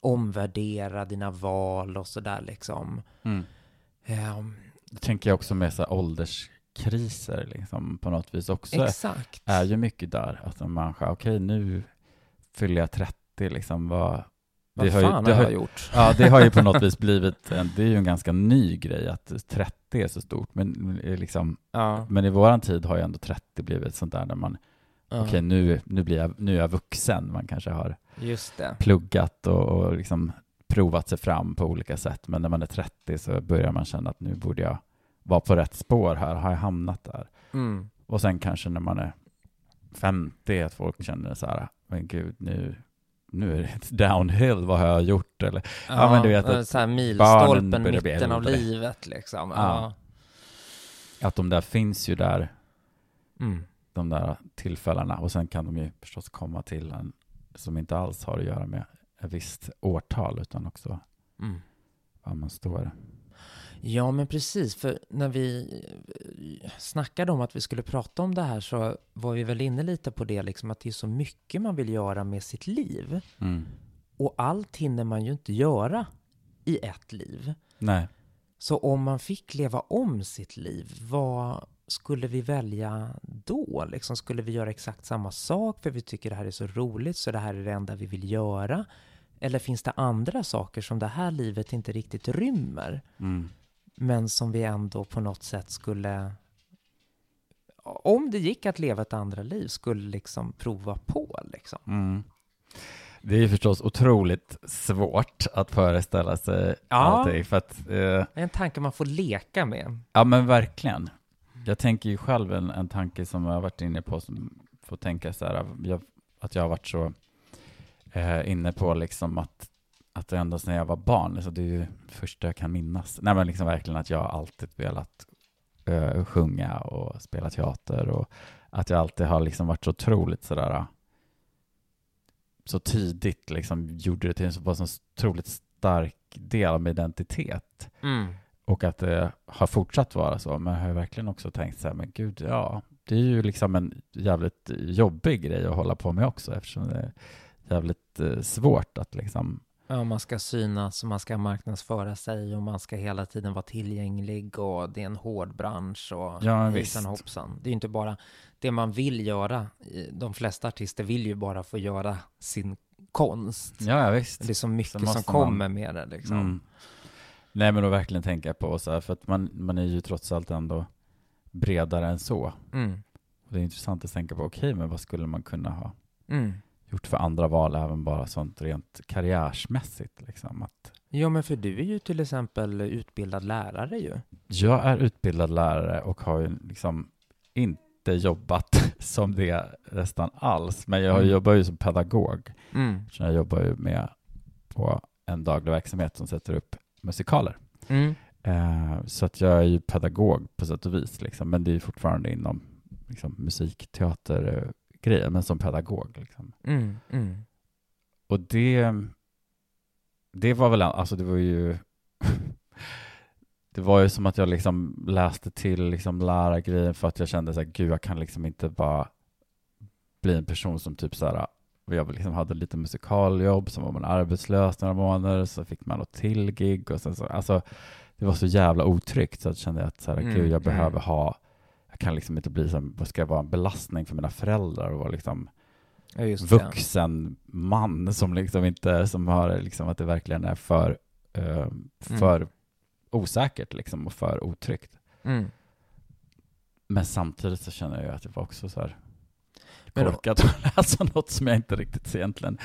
omvärdera dina val och sådär liksom. mm. Ehm, Det tänker jag också med så här ålderskriser liksom, på något vis också. exakt. är ju mycket där. Att en människa, okej nu fyller jag 30, liksom vad... Vad det har ju- fan det har jag gjort? Ja, det har ju på något vis blivit, en, det är ju en ganska ny grej att 30 är så stort. Men, är liksom, Ja. men i våran tid har ju ändå 30 blivit sånt där när man, ja. okej nu, nu, blir jag, nu är jag vuxen. Man kanske har pluggat och, och liksom provat sig fram på olika sätt. Men när man är 30 så börjar man känna att nu borde jag vara på rätt spår här. Har jag hamnat där? Mm. Och sen kanske när man är 50 att folk känner så här, men gud nu, nu är det downhill, vad har jag gjort? Eller, Ja, men du vet att så här milstolpen, mitten av livet liksom. Ja. att de där finns ju där, Ja. Mm. de där tillfällena. Och sen kan de ju förstås komma till en som inte alls har att göra med ett visst årtal, utan också Mm. var man står. Ja, men precis. För när vi eh, snackade om att vi skulle prata om det här så var vi väl inne lite på det, liksom att det är så mycket man vill göra med sitt liv. Mm. Och allt hinner man ju inte göra i ett liv. Nej. Så om man fick leva om sitt liv, vad skulle vi välja då? Liksom, skulle vi göra exakt samma sak för vi tycker det här är så roligt så det här är det enda vi vill göra? Eller finns det andra saker som det här livet inte riktigt rymmer? Mm. Men som vi ändå på något sätt skulle, om det gick att leva ett andra liv, skulle liksom prova på liksom. Mm. Det är ju förstås otroligt svårt att föreställa sig Ja. allting, för att, eh, en tanke man får leka med. ja men verkligen. Jag tänker ju själv en, en tanke som jag har varit inne på, som får tänka så här, jag, att jag har varit så eh, inne på liksom att, att ända sedan jag var barn, alltså det är ju det första jag kan minnas, nej men liksom verkligen att jag alltid velat eh, sjunga och spela teater och att jag alltid har liksom varit så otroligt sådär så tidigt liksom gjorde det till en så, var en så otroligt stark del av min identitet och att det har fortsatt vara så. Men jag har verkligen också tänkt så här, men gud, ja, det är ju liksom en jävligt jobbig grej att hålla på med också eftersom det jävligt eh, svårt att liksom, Ja, man ska synas och man ska marknadsföra sig och man ska hela tiden vara tillgänglig och det är en hård bransch och Ja, hejsan hoppsan. Det är ju inte bara det man vill göra. De flesta artister vill ju bara få göra sin konst. ja, ja visst. Det är så mycket som måste man- kommer med det liksom. Mm. Nej, men att verkligen tänka på så här, för att man, man är ju trots allt ändå bredare än så. Mm. Och det är intressant att tänka på, okej, men vad skulle man kunna ha Mm. Gjort för andra val, även bara sånt rent karriärsmässigt liksom, att Ja, men för du är ju till exempel utbildad lärare ju. Jag är utbildad lärare och har ju liksom inte jobbat som det nästan alls, men jag Mm. jobbar ju som pedagog. Mm. Så jag jobbar ju med på en daglig verksamhet som sätter upp musikaler. Mm. Eh, så att jag är ju pedagog på sätt och vis, liksom, men det är ju fortfarande inom liksom, musikteatergrejer, men som pedagog. Liksom. Mm. Mm. Och det, det var väl, alltså det var ju, det var ju som att jag liksom läste till liksom lärargrejen för att jag kände så här, gud jag kan liksom inte bara bli en person som typ så här, jag liksom hade lite musikaljobb, sen var man arbetslös några månader, så fick man något till gig och sen så, alltså det var så jävla otryggt så jag kände att så här, Mm, gud jag mm. behöver ha, kan liksom inte bli som, vad ska jag vara en belastning för mina föräldrar och vara liksom Ja, vuxen man som liksom inte, som har liksom att det verkligen är för, eh, för osäkert liksom och för otryggt. Mm. Men samtidigt så känner jag att det var också så här korkat att läsa något som jag inte riktigt egentligen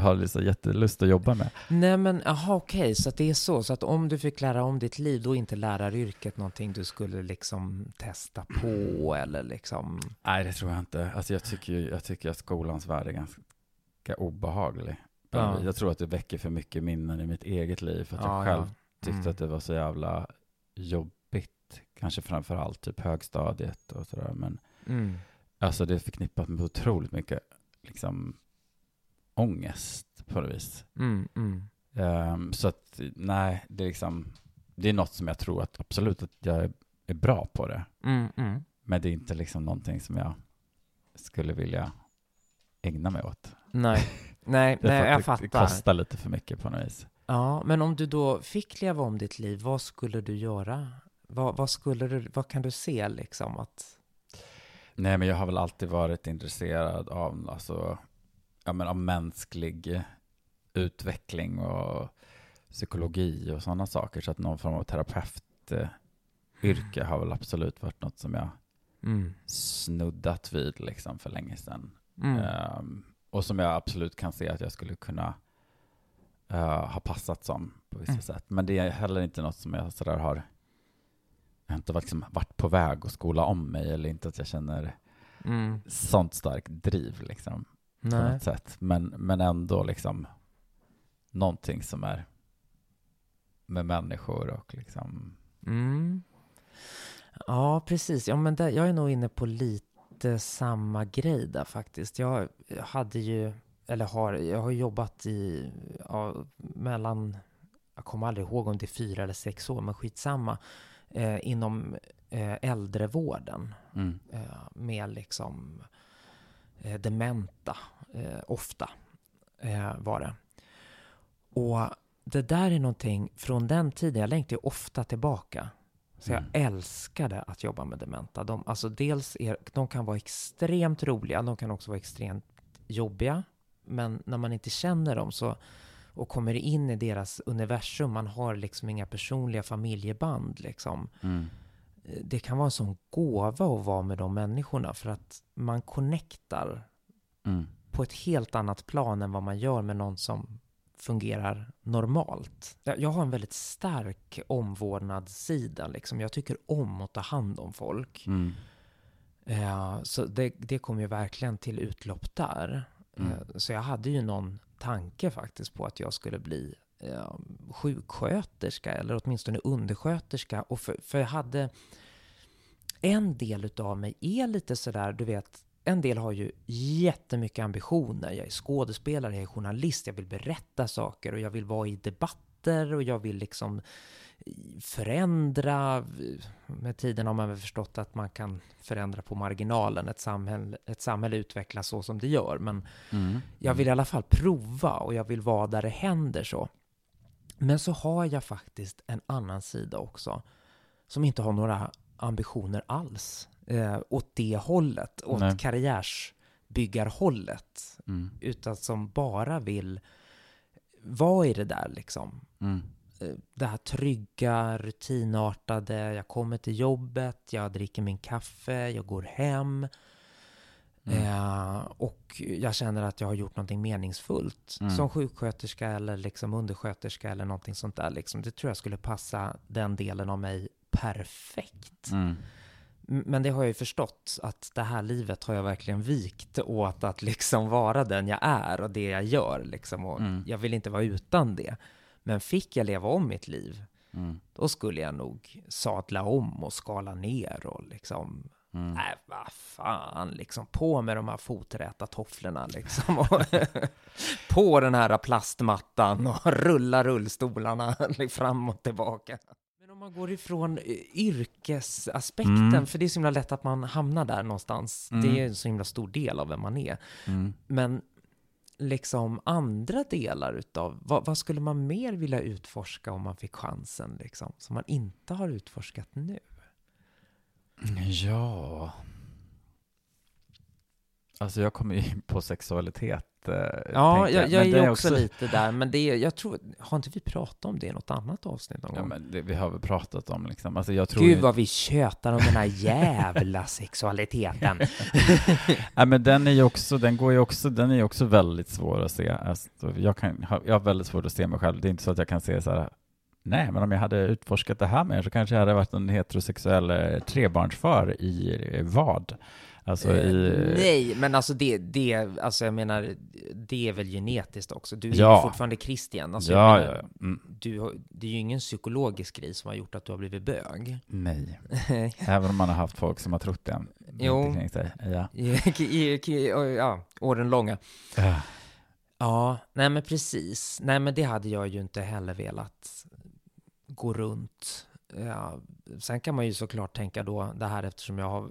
har liksom jättelust att jobba med. Nej men jaha okej, så att det är så. Så att om du fick lära om ditt liv, då är inte läraryrket någonting du skulle liksom testa på eller liksom... Nej, det tror jag inte. Alltså jag tycker, jag tycker att skolans värld är ganska obehaglig. Ja. Jag tror att det väcker för mycket minnen i mitt eget liv för att jag själv tyckte Mm. att det var så jävla jobbigt. Kanske framför allt typ högstadiet och sådär. Men Mm. Alltså det är förknippat med otroligt mycket liksom ångest på något vis. Mm. Mm. Ehm, så att nej, det är liksom det är något som jag tror att absolut att jag är, bra på det. Mm. Mm. Men det är inte liksom någonting som jag skulle vilja ägna mig åt. Nej, nej, nej jag att det, fattar. kostar lite för mycket på något vis. Ja, men om du då fick leva om ditt liv, vad skulle du göra? Vad, vad skulle du, vad kan du se liksom att... Nej, men jag har väl alltid varit intresserad av, alltså, ja, men av mänsklig utveckling och psykologi och sådana saker. Så att någon form av terapeutyrke har väl absolut varit något som jag Mm. snuddat vid liksom för länge sedan. Mm. Ehm, och som jag absolut kan se att jag skulle kunna eh, ha passat som på vissa Mm. sätt. Men det är heller inte något som jag sådär har, jag inte liksom varit på väg att skola om mig eller inte att jag känner Mm. sånt starkt driv liksom på Nej. något sätt. Men, men ändå liksom någonting som är med människor och liksom Mm. Ja, precis. Ja, men där, jag är nog inne på lite samma grej där faktiskt. Jag hade ju, eller har, jag har jobbat i, ja, mellan, jag kommer aldrig ihåg om det är fyra eller sex år, men skitsamma, eh, inom eh, äldrevården mm, eh, med liksom eh, dementa, eh, ofta eh, var det. Och det där är någonting från den tiden, jag längtar ju ofta tillbaka. Så jag Mm. älskade att jobba med dementa. De, alltså dels är, de kan vara extremt roliga, de kan också vara extremt jobbiga. Men när man inte känner dem så, och kommer in i deras universum, man har liksom inga personliga familjeband liksom. Mm. Det kan vara en sån gåva att vara med de människorna för att man connectar Mm. på ett helt annat plan än vad man gör med någon som fungerar normalt. Jag, jag har en väldigt stark omvårdnadssida, liksom. Jag tycker om att ta hand om folk. Mm. Eh, så det, det kom ju verkligen till utlopp där. Mm. Eh, så jag hade ju någon tanke faktiskt på att jag skulle bli eh, sjuksköterska eller åtminstone undersköterska. Och för, för jag hade en del utav mig är lite sådär, du vet, en del har ju jättemycket ambitioner. Jag är skådespelare, jag är journalist, jag vill berätta saker och jag vill vara i debatter och jag vill liksom förändra. Med tiden har man väl förstått att man kan förändra på marginalen. Ett samhälle, ett samhälle utvecklas så som det gör. Men Mm. jag vill i alla fall prova och jag vill vara där det händer så. Men så har jag faktiskt en annan sida också. Som inte har några ambitioner alls. Eh, åt det hållet. Åt Nej. karriärsbyggarhållet. Mm. Utan som bara vill vara i det där liksom. Mm. Eh, Det här trygga, rutinartade. Jag kommer till jobbet, jag dricker min kaffe, jag går hem. Mm. Eh, och jag känner att jag har gjort någonting meningsfullt. Mm. Som sjuksköterska eller liksom undersköterska eller någonting sånt där. Liksom. Det tror jag skulle passa den delen av mig perfekt. Mm. Men det har jag ju förstått att det här livet har jag verkligen vikt åt att liksom vara den jag är och det jag gör liksom. Och Mm. jag vill inte vara utan det. Men fick jag leva om mitt liv, Mm. då skulle jag nog sadla om och skala ner och liksom Mm. Nej, vad fan, liksom på med de här foträta tofflorna liksom. Och på den här plastmattan och rulla rullstolarna fram och tillbaka. Men om man går ifrån eh, yrkesaspekten, Mm. för det är så himla lätt att man hamnar där någonstans. Mm. Det är en så himla stor del av vem man är. Mm. Men liksom andra delar utav, vad, vad skulle man mer vilja utforska om man fick chansen liksom? Som man inte har utforskat nu? Ja. Alltså jag kommer ju in på sexualitet. eh, Ja, jag, jag Men är ju också, lite där, men det är, jag tror, har inte vi pratat om det i något annat avsnitt någon Ja, gång? men det, vi har väl pratat om liksom. Alltså jag tror Gud ju, vad vi tjötar om den här jävla sexualiteten. Nej, men den är ju också, den går ju också, den är ju också väldigt svår att se. Alltså, jag, kan, jag har väldigt svårt att se mig själv. Det är inte så att jag kan se så här, nej, men om jag hade utforskat det här mer så kanske jag hade varit en heterosexuell eh, trebarnsfar i eh, vad? Alltså i... Eh, Nej, men alltså det, det, alltså jag menar, det är väl genetiskt också. Du är Ja. fortfarande Christian. Alltså ja, ja, menar, ja. Mm, Du, har- det är ju ingen psykologisk grej som har gjort att du har blivit bög. nej. Även om man har haft folk som har trott det. Jo. Ja. I, i, i, ja, åren långa. Ah. Ja, nej men precis. Nej men det hade jag ju inte heller velat gå runt. Ja, sen kan man ju såklart tänka då det här eftersom jag har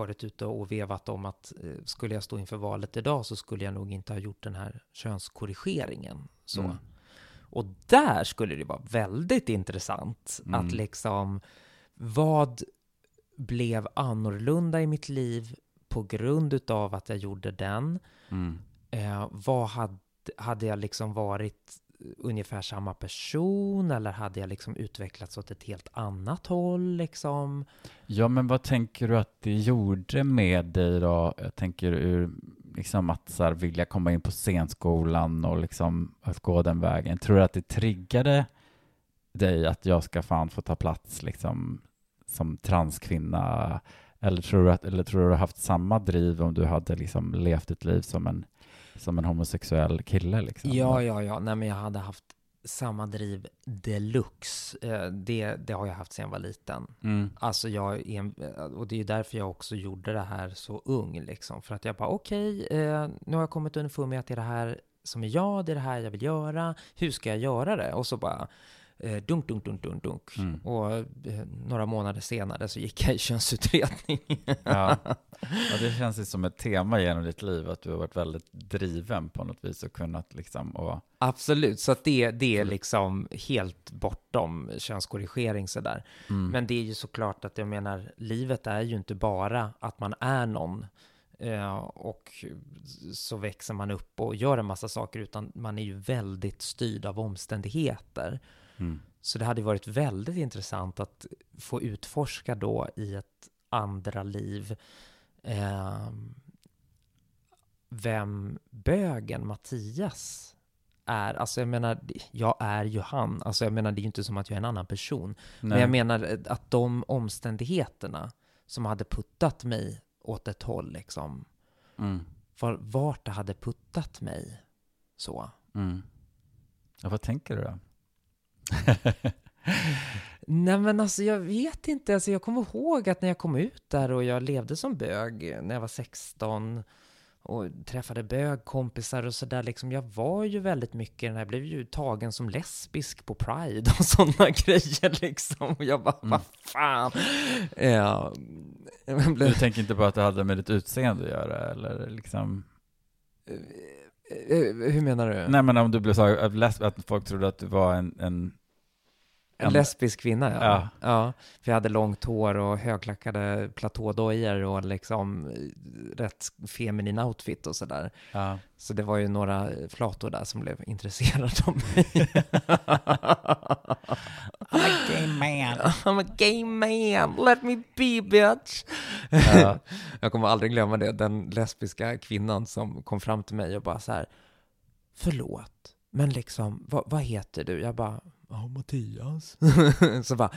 varit ute och vevat om att eh, skulle jag stå inför valet idag så skulle jag nog inte ha gjort den här könskorrigeringen. Så. Mm. Och där skulle det vara väldigt intressant Mm. att liksom vad blev annorlunda i mitt liv på grund utav att jag gjorde den? Mm. Eh, vad hade, hade jag liksom varit ungefär samma person eller hade jag liksom utvecklats åt ett helt annat håll liksom? Ja, men vad tänker du att det gjorde med dig då? Jag tänker ur liksom att så här, vilja komma in på scenskolan och liksom att gå den vägen. Tror du att det triggade dig att jag ska fan få ta plats liksom som transkvinna? Eller tror du att, eller tror du haft samma driv om du hade liksom levt ett liv som en, som en homosexuell kille liksom? Ja, ja, ja. Nej, men jag hade haft samma driv deluxe. Eh, det, det har jag haft sedan jag var liten. Mm. Alltså jag är, och det är därför jag också gjorde det här så ung liksom. För att jag bara okej, eh, nu har jag kommit underfund med att det är det här som är jag, det är det här jag vill göra. Hur ska jag göra det? Och så bara dunk, dunk, dunk, dunk, dunk. Mm. Och eh, några månader senare så gick jag i könsutredning. Ja. ja, det känns ju som ett tema genom ditt liv, att du har varit väldigt driven på något vis och kunnat liksom, och, Absolut, så att det, det är liksom helt bortom könskorrigering sådär. mm. Men det är ju såklart att jag menar, livet är ju inte bara att man är någon eh, och så växer man upp och gör en massa saker, utan man är ju väldigt styrd av omständigheter. Mm. Så det hade varit väldigt intressant att få utforska då i ett andra liv eh, vem bögen Mattias är. Alltså jag menar, jag är ju han. Alltså jag menar, det är ju inte som att jag är en annan person. Men Nej. jag menar att de omständigheterna som hade puttat mig åt ett håll, liksom, Mm. var, vart det hade puttat mig så. Mm. Ja, vad tänker du då? Nej men alltså jag vet inte, alltså jag kommer ihåg att när jag kom ut där och jag levde som bög när jag var 16 och träffade bögkompisar och sådär liksom, jag var ju väldigt mycket, jag blev ju tagen som lesbisk på Pride och sådana grejer liksom. Och jag bara, Mm. vad fan. Ja, jag Du blev, tänker inte på att det hade med ditt utseende att göra, eller liksom? Eh, hur menar du? Nej, men om du blev så att att folk trodde att du var en, en En lesbisk kvinna, ja. Ja. ja. För jag hade långt hår och högklackade platådojor och liksom eh, rätt feminin outfit och sådär. ja. Så det var ju några flator där som blev intresserade av mig. I'm a gay man. I'm a gay man, let me be bitch. Ja. Jag kommer aldrig glömma det, den lesbiska kvinnan som kom fram till mig och bara så här, förlåt, men liksom, vad, vad heter du? Jag bara, ja, Mattias. så bara,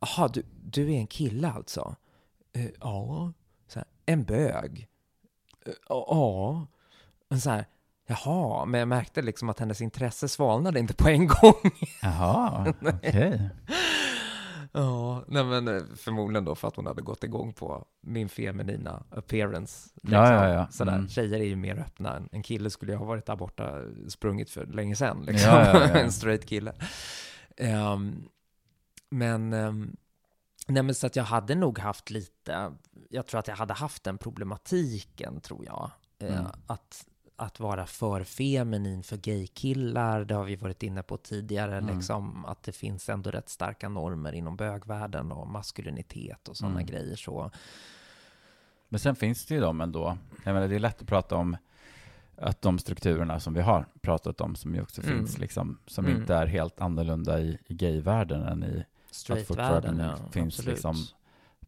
jaha, du, du är en kille alltså? "Eh, ja. Så här, en bög? "Eh, Ja. Men så här, jaha, men jag märkte liksom att hennes intresse svalnade inte på en gång. Jaha, okej. Ja, nej men eh, förmodligen då för att hon hade gått igång på min feminina appearance. liksom. Ja, ja, ja. Sådär. Mm. Tjejer är ju mer öppna. En kille skulle ju ha varit där borta, sprungit för länge sedan. Liksom. Ja, ja, ja. en straight kille. Ehm, men, um, nej men så att jag hade nog haft lite, jag tror att jag hade haft den problematiken, tror jag. Eh, Mm. att, att vara för feminin för gaykillar, det har vi varit inne på tidigare, Mm. liksom att det finns ändå rätt starka normer inom bögvärlden och maskulinitet och sådana Mm. grejer. Så Men sen finns det ju de ändå. Jag menar, det är lätt att prata om att de strukturerna som vi har pratat om, som ju också Mm. finns, liksom, som Mm. inte är helt annorlunda i, i gayvärlden än i straightvärlden, ja, finns absolut. liksom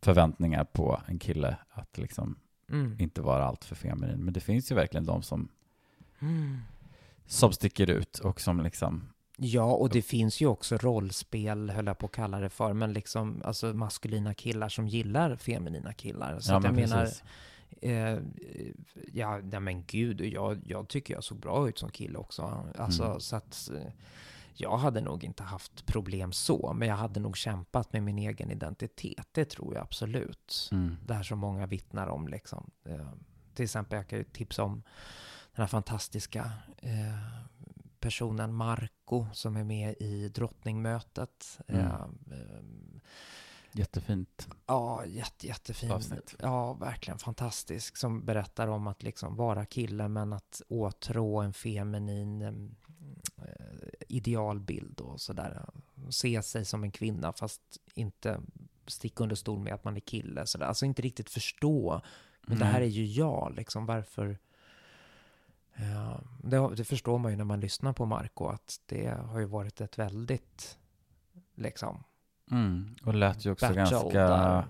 förväntningar på en kille att liksom Mm. inte vara allt för feminin. Men det finns ju verkligen de som, Mm. som sticker ut och som liksom, Ja, och det finns ju också rollspel, höll jag på att kalla det för, men liksom alltså maskulina killar som gillar feminina killar. Så ja att jag men menar, precis. Eh, ja, nej men gud, jag, jag tycker jag såg bra ut som kille också. Alltså, Mm. så att eh, jag hade nog inte haft problem så, men jag hade nog kämpat med min egen identitet. Det tror jag absolut. Mm. Det här som många vittnar om liksom. Eh, till exempel, jag kan ju tipsa om den här fantastiska eh, personen Marco som är med i Drottningmötet. Mm. Eh, eh, Jättefint ja, jätte, jättefin. avsnitt. Ja, verkligen fantastisk. Som berättar om att liksom vara kille men att åtrå en feminin em, eh, idealbild och sådär. Se sig som en kvinna fast inte sticka under stol med att man är kille. Sådär. Alltså inte riktigt förstå. Men det här är Mm. ju jag, liksom varför? Ja, det, det förstår man ju när man lyssnar på Marco att det har ju varit ett väldigt liksom Mm. Och lät ju också battle ganska... där.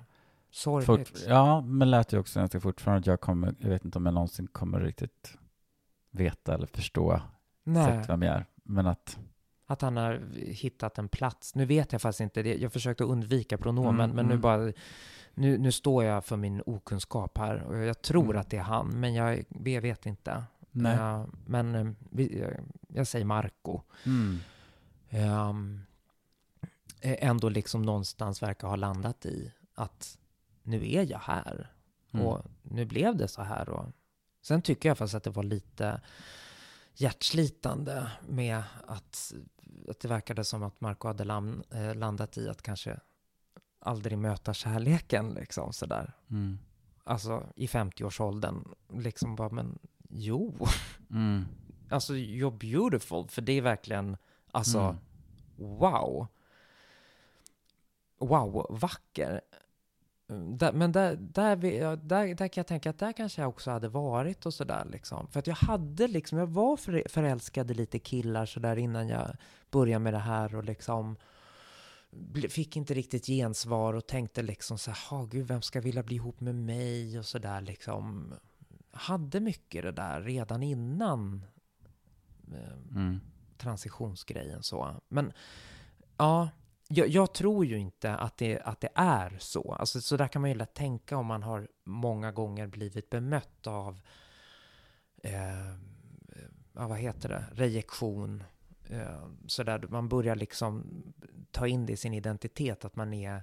Sorgligt. Fort, ja, men lät ju också ganska fortfarande jag kommer, jag vet inte om jag någonsin kommer riktigt veta eller förstå Nej. exakt vem jag är. Men att, Att han har hittat en plats. Nu vet jag faktiskt inte det. Jag försökte undvika pronomen, Mm, men nu mm. bara... Nu, nu står jag för min okunskap här och jag tror Mm. att det är han, men jag, jag vet inte. nej. Ja, men eh, vi, jag, jag säger Marco. Mm. Eh, ändå liksom någonstans verkar ha landat i att nu är jag här. Mm. Och nu blev det så här. Och sen tycker jag faktiskt att det var lite... hjärtslitande med att, att det verkade som att Marco hade lam, eh, landat i att kanske aldrig möta kärleken liksom sådär. Mm. Alltså i 50-årsåldern, liksom bara, men jo, Mm. alltså you're beautiful, för det är verkligen, alltså, Mm. wow. Wow, vacker. Där, men där, där, där, där kan jag tänka att där kanske jag också hade varit och sådär liksom. För att jag hade liksom, jag var för, förälskad i lite killar sådär innan jag började med det här och liksom fick inte riktigt gensvar och tänkte liksom så här, "Ha, gud, vem ska vilja bli ihop med mig och sådär liksom. Hade mycket det där redan innan eh, Mm. transitionsgrejen så. Men ja, jag, jag tror ju inte att det, att det är så. Alltså, så där kan man ju lätt tänka om man har många gånger blivit bemött av, eh, vad heter det, rejektion. Eh, så där man börjar liksom ta in det i sin identitet, att man är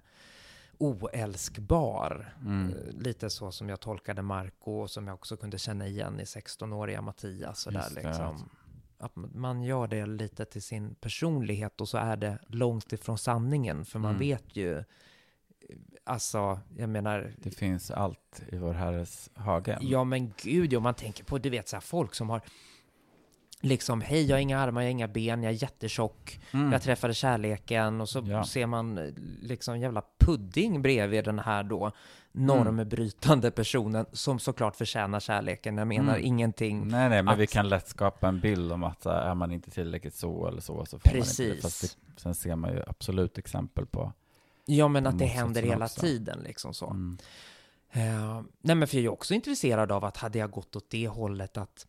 oälskbar. Mm. Eh, Lite så som jag tolkade Marco och som jag också kunde känna igen i 16-åriga Mattias. Så där, liksom. Att man gör det lite till sin personlighet och så är det långt ifrån sanningen. För man Mm. vet ju, alltså, jag menar, Det finns allt i vår Herres hage. ja men gud, om man tänker på, du vet så här folk som har liksom, hej jag har inga armar, jag har inga ben, jag är jättetjock, Mm. jag träffade kärleken och så Ja. ser man eh, liksom jävla pudding bredvid den här då normbrytande personen som såklart förtjänar kärleken. Jag menar Mm. ingenting. Nej, nej, men vi att- kan lätt skapa en bild om att här, är man inte tillräckligt så eller så, så får man inte det. Precis. Fast det, sen ser man ju absolut exempel på. Ja, men att det händer hela också. tiden liksom så. Mm. Eh, nej, men för jag är också intresserad av att hade jag gått åt det hållet att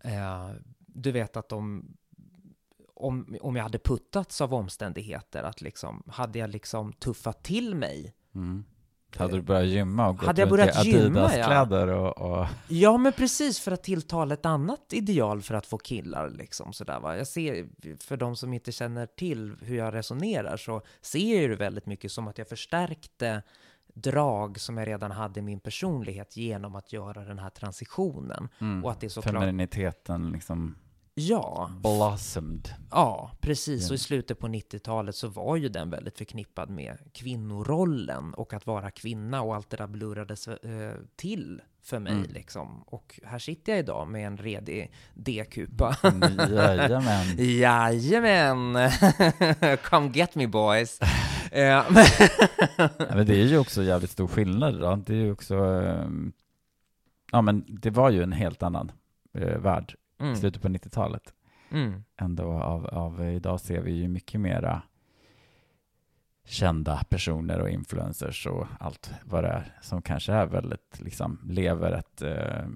eh, du vet att om, om, om jag hade puttats av omständigheter, att liksom, hade jag liksom tuffat till mig Mm. Hade du börjat gymma och gått Hade jag runt börjat i gymma, ja. Adidas-kläder och, och Ja, men precis för att tilltala ett annat ideal för att få killar liksom sådär va. Jag ser, för de som inte känner till hur jag resonerar så ser jag ju det väldigt mycket som att jag förstärkte drag som jag redan hade i min personlighet genom att göra den här transitionen. mm, Och att det är såklart... femininiteten liksom Ja, blossomed. ja, precis. Ja. Och i slutet på 90-talet så var ju den väldigt förknippad med kvinnorollen och att vara kvinna och allt det där blurrades eh, till för mig Mm. liksom. Och här sitter jag idag med en redig D-kupa. Mm, Jajamän. Jajamän! Come get me boys! Eh, men- Ja, men det är ju också jävligt stor skillnad då. Det är ju också, ehm, ja men det var ju en helt annan eh, värld mm, slutet på 90-talet. mm, Ändå av, av, idag ser vi ju mycket mera kända personer och influencers och allt vad det är som kanske är väldigt, liksom, lever ett, eh,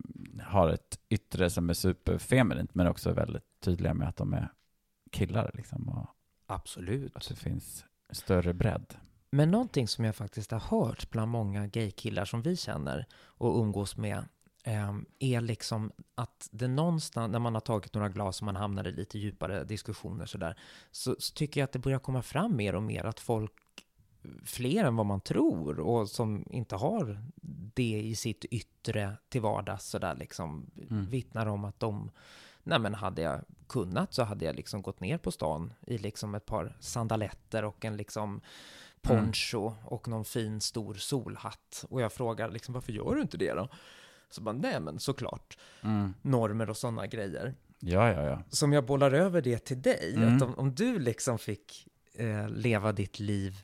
har ett yttre som är superfeminint men också väldigt tydliga med att de är killar liksom och absolut. att det finns större bredd. Men någonting som jag faktiskt har hört bland många gaykillar som vi känner och umgås med är liksom att det någonstans, när man har tagit några glas och man hamnar i lite djupare diskussioner sådär, så, så tycker jag att det börjar komma fram mer och mer att folk, fler än vad man tror och som inte har det i sitt yttre till vardags sådär liksom, Mm. vittnar om att de Nej men hade jag kunnat så hade jag liksom gått ner på stan i liksom ett par sandaletter och en liksom poncho och någon fin stor solhatt. Och jag frågar liksom varför gör du inte det då? Så bara nej men såklart Mm. normer och sådana grejer. Ja, ja, ja. Som jag bollar över det till dig, Mm. att om, om du liksom fick eh, leva ditt liv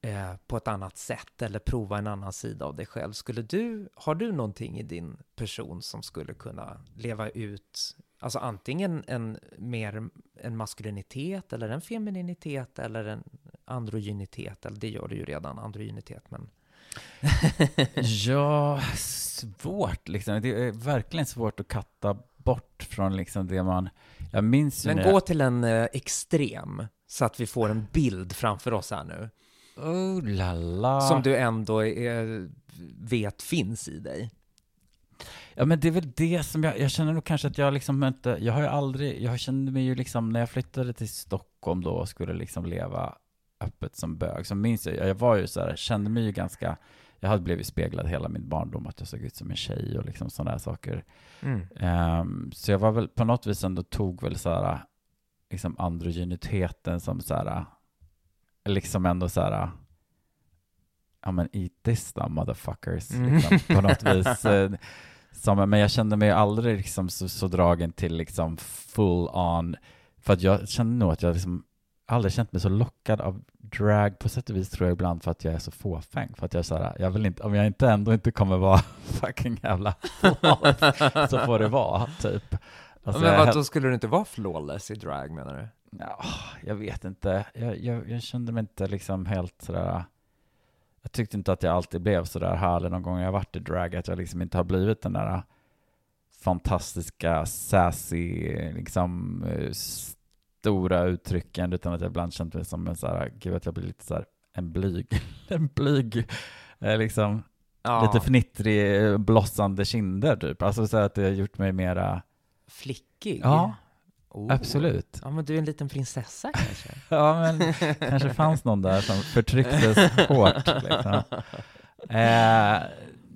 eh, på ett annat sätt eller prova en annan sida av dig själv, skulle du, har du någonting i din person som skulle kunna leva ut, alltså antingen en mer en maskulinitet eller en femininitet eller en androgynitet, eller det gör du ju redan, androgynitet, men Ja, svårt liksom. Det är verkligen svårt att katta bort från liksom det man... Jag minns ju Men gå jag... till en eh, extrem så att vi får en bild framför oss här nu. Oh la la. Som du ändå är, vet finns i dig. Ja men det är väl det som jag, jag känner nog kanske att jag liksom inte, jag har ju aldrig, jag kände mig ju liksom, när jag flyttade till Stockholm då och skulle liksom leva öppet som bög, så minns jag, jag var ju så här, kände mig ju ganska jag hade blivit speglad hela min barndom, att jag såg ut som en tjej och liksom sådana här saker. Mm. Ehm, så jag var väl på något vis ändå tog väl så här, liksom androgyniteten som så här, liksom ändå så här, ja men eat this då motherfuckers, Mm. liksom, på något vis. eh, Som, men jag kände mig aldrig liksom så, så dragen till liksom full on, för att jag kände nog att jag liksom aldrig känt mig så lockad av drag på sätt och vis tror jag ibland för att jag är så fåfäng. För att jag är så här, jag vill inte, om jag inte ändå inte kommer vara fucking jävla flawless, så får det vara, typ. Alltså, men vad, då skulle du inte vara flawless i drag menar du? ja, jag vet inte. Jag, jag, jag kände mig inte liksom helt sådär, jag tyckte inte att jag alltid blev sådär härlig någon gång jag varit i drag, att jag liksom inte har blivit den där fantastiska, sassy, liksom eh, stora uttrycken, utan att jag ibland känt mig som en såhär, gud att jag blir lite såhär, en blyg, en blyg, eh, liksom Ja, lite fnittrig, blossande kinder typ. Alltså så att det har gjort mig mera, flickig? Ja, Oh. absolut. Ja, men du är en liten prinsessa kanske? Ja, men kanske fanns någon där som förtrycktes hårt. Liksom. Eh,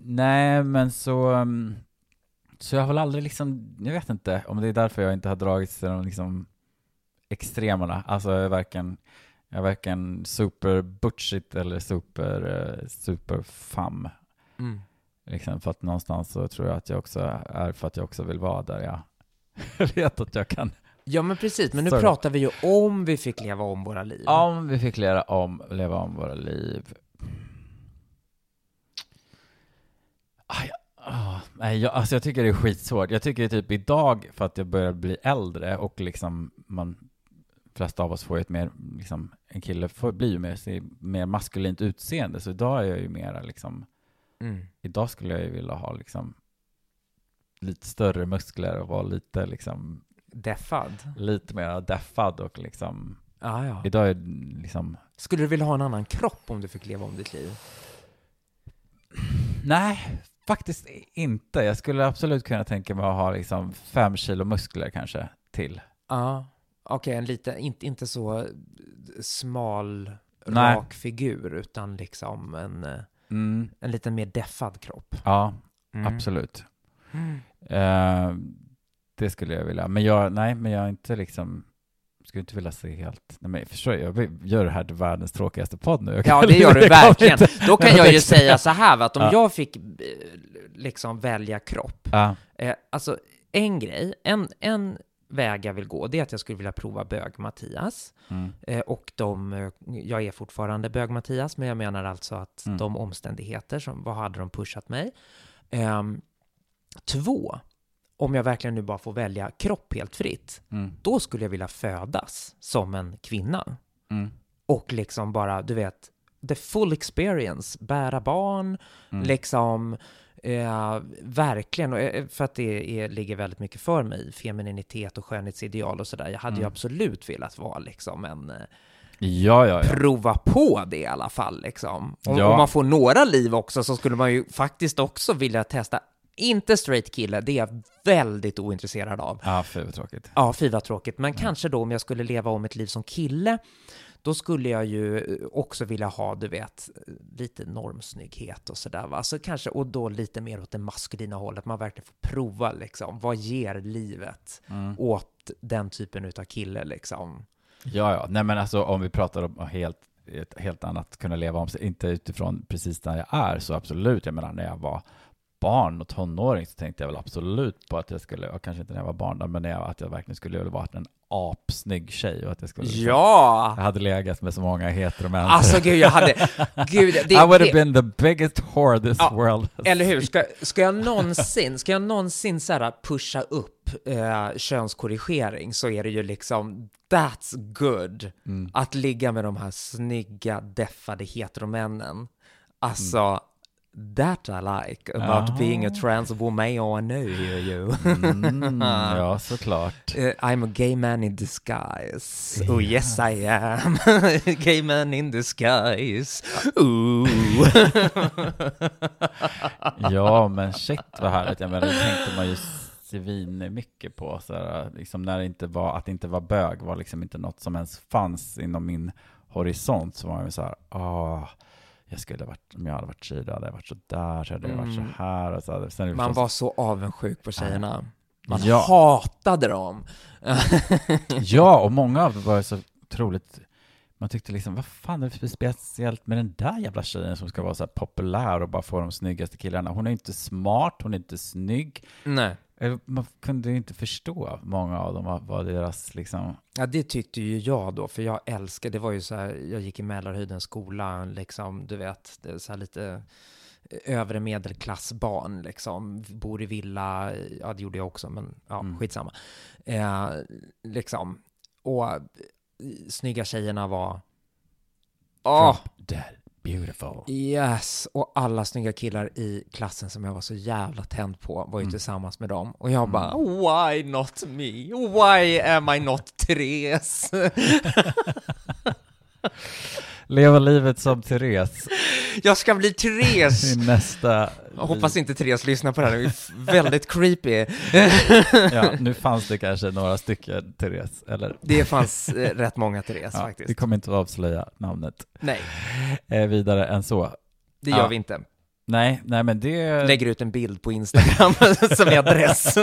nej, men så, mm, så jag har väl aldrig liksom, jag vet inte om det är därför jag inte har dragits till de liksom extremerna. Alltså jag är varken, jag är varken super butchigt eller super, eh, super fam. Mm. Liksom, för att någonstans så tror jag att jag också är för att jag också vill vara där jag vet att jag kan Ja, men precis. Men nu Sorry. pratar vi ju om vi fick leva om våra liv. Om vi fick leva om, leva om våra liv. Aj, ah, nej, jag, alltså jag tycker det är skitsvårt. Jag tycker typ idag, för att jag börjar bli äldre och liksom man, flesta av oss får ju ett mer, liksom, en kille får, blir ju mer, mer maskulint utseende, så idag är jag ju mera liksom, Mm. idag skulle jag ju vilja ha liksom lite större muskler och vara lite liksom, Deffad? lite mer deffad och liksom, Ja, ja. idag är liksom Skulle du vilja ha en annan kropp om du fick leva om ditt liv? Nej, faktiskt inte. Jag skulle absolut kunna tänka mig att ha liksom fem kilo muskler kanske till. Ja. Okej, en lite, inte, inte så smal, Nej. rak figur, utan liksom en, eh, Mm, en lite mer deffad kropp. ja, Mm. absolut. Mm. Eh, det skulle jag vilja. Men jag, nej, men jag är inte liksom, skulle inte vilja se helt, nej men förstår jag, jag gör det här till världens tråkigaste podd nu. Jag Ja, det gör du verkligen. inte- Då kan jag ju tänkte- säga så här, va, att om Ja. jag fick eh, liksom välja kropp, Ja, eh, alltså en grej, en, en väg jag vill gå, det är att jag skulle vilja prova bög-Mattias. mm, Eh, och de, eh, jag är fortfarande bög-Mattias, men jag menar alltså att Mm. de omständigheter som, vad hade de pushat mig? Ehm, två, om jag verkligen nu bara får välja kropp helt fritt, mm, då skulle jag vilja födas som en kvinna. mm, Och liksom bara, du vet, the full experience, bära barn, mm. liksom, eh, verkligen, och, eh, för att det är, ligger väldigt mycket för mig, femininitet och skönhetsideal och sådär. Jag hade ju Mm. absolut velat vara liksom en, eh, Ja, ja, ja. prova på det i alla fall liksom. Om, om man får några liv också så skulle man ju faktiskt också vilja testa, inte straight kille, det är jag väldigt ointresserad av. Ja, för vad tråkigt. Ja, fy vad tråkigt. Men kanske då om jag skulle leva om ett liv som kille, då skulle jag ju eh, också vilja ha, du vet, lite normsnygghet och sådär va. Så kanske, och då lite mer åt det maskulina hållet, man verkligen får prova liksom, vad ger livet Mm. åt den typen utav kille liksom. Ja, ja. Nej, men alltså om vi pratar om helt, ett helt annat kunna leva om sig, inte utifrån precis där jag är, så absolut. Jag menar, när jag var barn och tonåring så tänkte jag väl absolut på att jag skulle, och kanske inte när jag var barn, då, men när jag, att jag verkligen skulle vilja varit en apsnygg tjej och att jag skulle liksom- Ja! jag hade legat med så många heteromän. Alltså gud, jag hade, gud, det, I would have been the biggest whore this Ja, world Eller hur? Ska, ska jag någonsin, ska jag någonsin så här pusha upp eh, könskorrigering så är det ju liksom that's good. Mm. Att ligga med de här snygga, deffade heteromännen. Alltså, that I like about Ja. being a trans woman, I know you. Mm, ja, såklart. Eh, I'm a gay man in disguise. Oh yes I am. gay man in disguise. Ooh. Ja, men shit vad härligt. Jag menar, det tänkte man ju svin mycket på. Så här, liksom när det inte var, att det inte var bög var liksom inte något som ens fanns inom min horisont. Så var jag så här, ah, jag skulle varit, om jag hade varit tjej, då hade jag varit så där, så hade jag varit så Mm. här. Och så hade, sen Man var så avundsjuk på tjejerna. Man Ja. hatade dem. Ja, och många av dem var så otroligt, man tyckte liksom, vad fan är det för speciellt med den där jävla tjejen som ska vara så populär och bara få de snyggaste killarna? Hon är inte smart, hon är inte snygg. Nej. Eh, Man kunde ju inte förstå många av dem, vad, deras liksom, Ja, det tyckte ju jag då, för jag älskade, det var ju så här, jag gick i Mälarhöjdens skola, liksom, du vet, det så här lite övre medelklassbarn, liksom, bor i villa, ja det gjorde jag också, men ja, Mm. skitsamma. Eh, liksom, och eh, snygga tjejerna var, åh, Drop dead beautiful. Yes, och alla snygga killar i klassen som jag var så jävla tänd på var ju Mm. tillsammans med dem. Och jag Mm. bara, why not me? Why am I not Therese? Leva livet som Therese jag ska bli Therese! i nästa... Jag hoppas inte Therese lyssnar på det här, det är väldigt creepy. Ja, nu fanns det kanske några stycken Therese, eller? Det fanns eh, rätt många Therese Ja, vi faktiskt. kommer inte att avslöja namnet Nej, eh, vidare än så. det gör Ja. vi inte. Nej, nej men det... Lägger ut en bild på Instagram som är adress.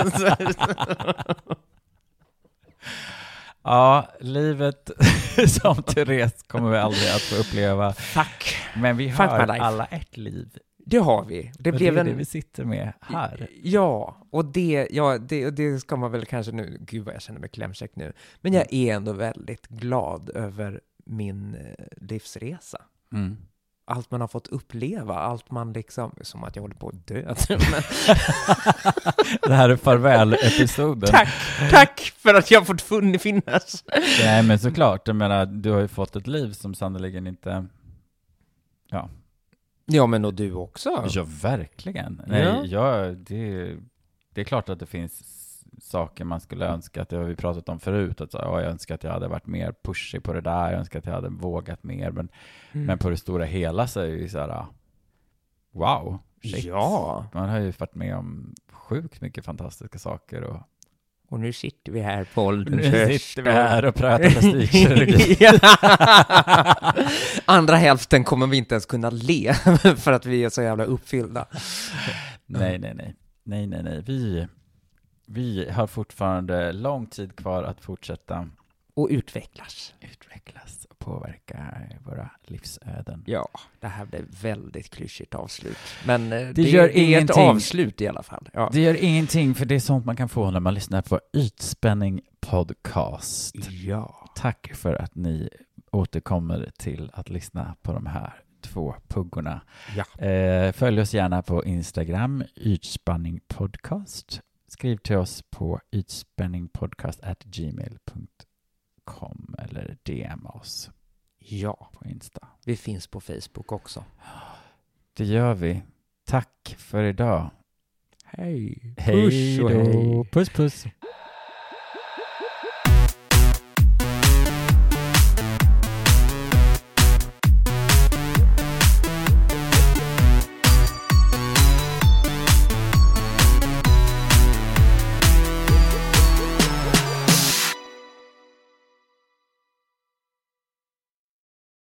Ja, livet som Therese kommer vi aldrig att få uppleva. Fuck. Men vi Fuck har alla ett liv. Det har vi. Det blev det är en... det vi sitter med här. Ja, och det, ja, det, det ska man väl kanske nu, gud vad jag känner mig klämkäck nu, men jag är ändå väldigt glad över min eh, livsresa. Mm. Allt man har fått uppleva, allt man liksom, som att jag håller på att dö. Det här är farväl-episoden. tack, tack för att jag fått finnas. Nej, men såklart. Jag menar, du har ju fått ett liv som sannoliken inte... Ja, Ja, men och du också. ja verkligen. Nej, Ja. ja. det, det är klart att det finns saker man skulle önska, att det har vi pratat om förut, att så, ja, jag önskar att jag hade varit mer pushig på det där, jag önskar att jag hade vågat mer, men, Mm. men på det stora hela så är det ju så här, wow, shit. Ja, Man har ju varit med om sjukt mycket fantastiska saker och och nu sitter vi här på nu ålderns sitter höst vi här och pratar plastikkirurgi. Andra hälften kommer vi inte ens kunna le för att vi är så jävla uppfyllda. Nej, nej, nej. Nej, nej, nej. Vi, vi har fortfarande lång tid kvar att fortsätta Och utvecklas. utvecklas och påverka våra livsöden. Ja, det här blev väldigt klyschigt avslut. Men eh, det, Det gör är ett avslut i alla fall. Ja. Det gör ingenting, för det är sånt man kan få när man lyssnar på Ytspänning Podcast. ja. Tack för att ni återkommer till att lyssna på de här två puggorna. Ja. Eh, följ oss gärna på Instagram, Ytspänning Podcast. Skriv till oss på ytspanningpodcast@gmail.com eller DM oss Ja, på Insta. vi finns på Facebook också. Det gör vi. Tack för idag. Hej. Hej och då. hej. Puss puss.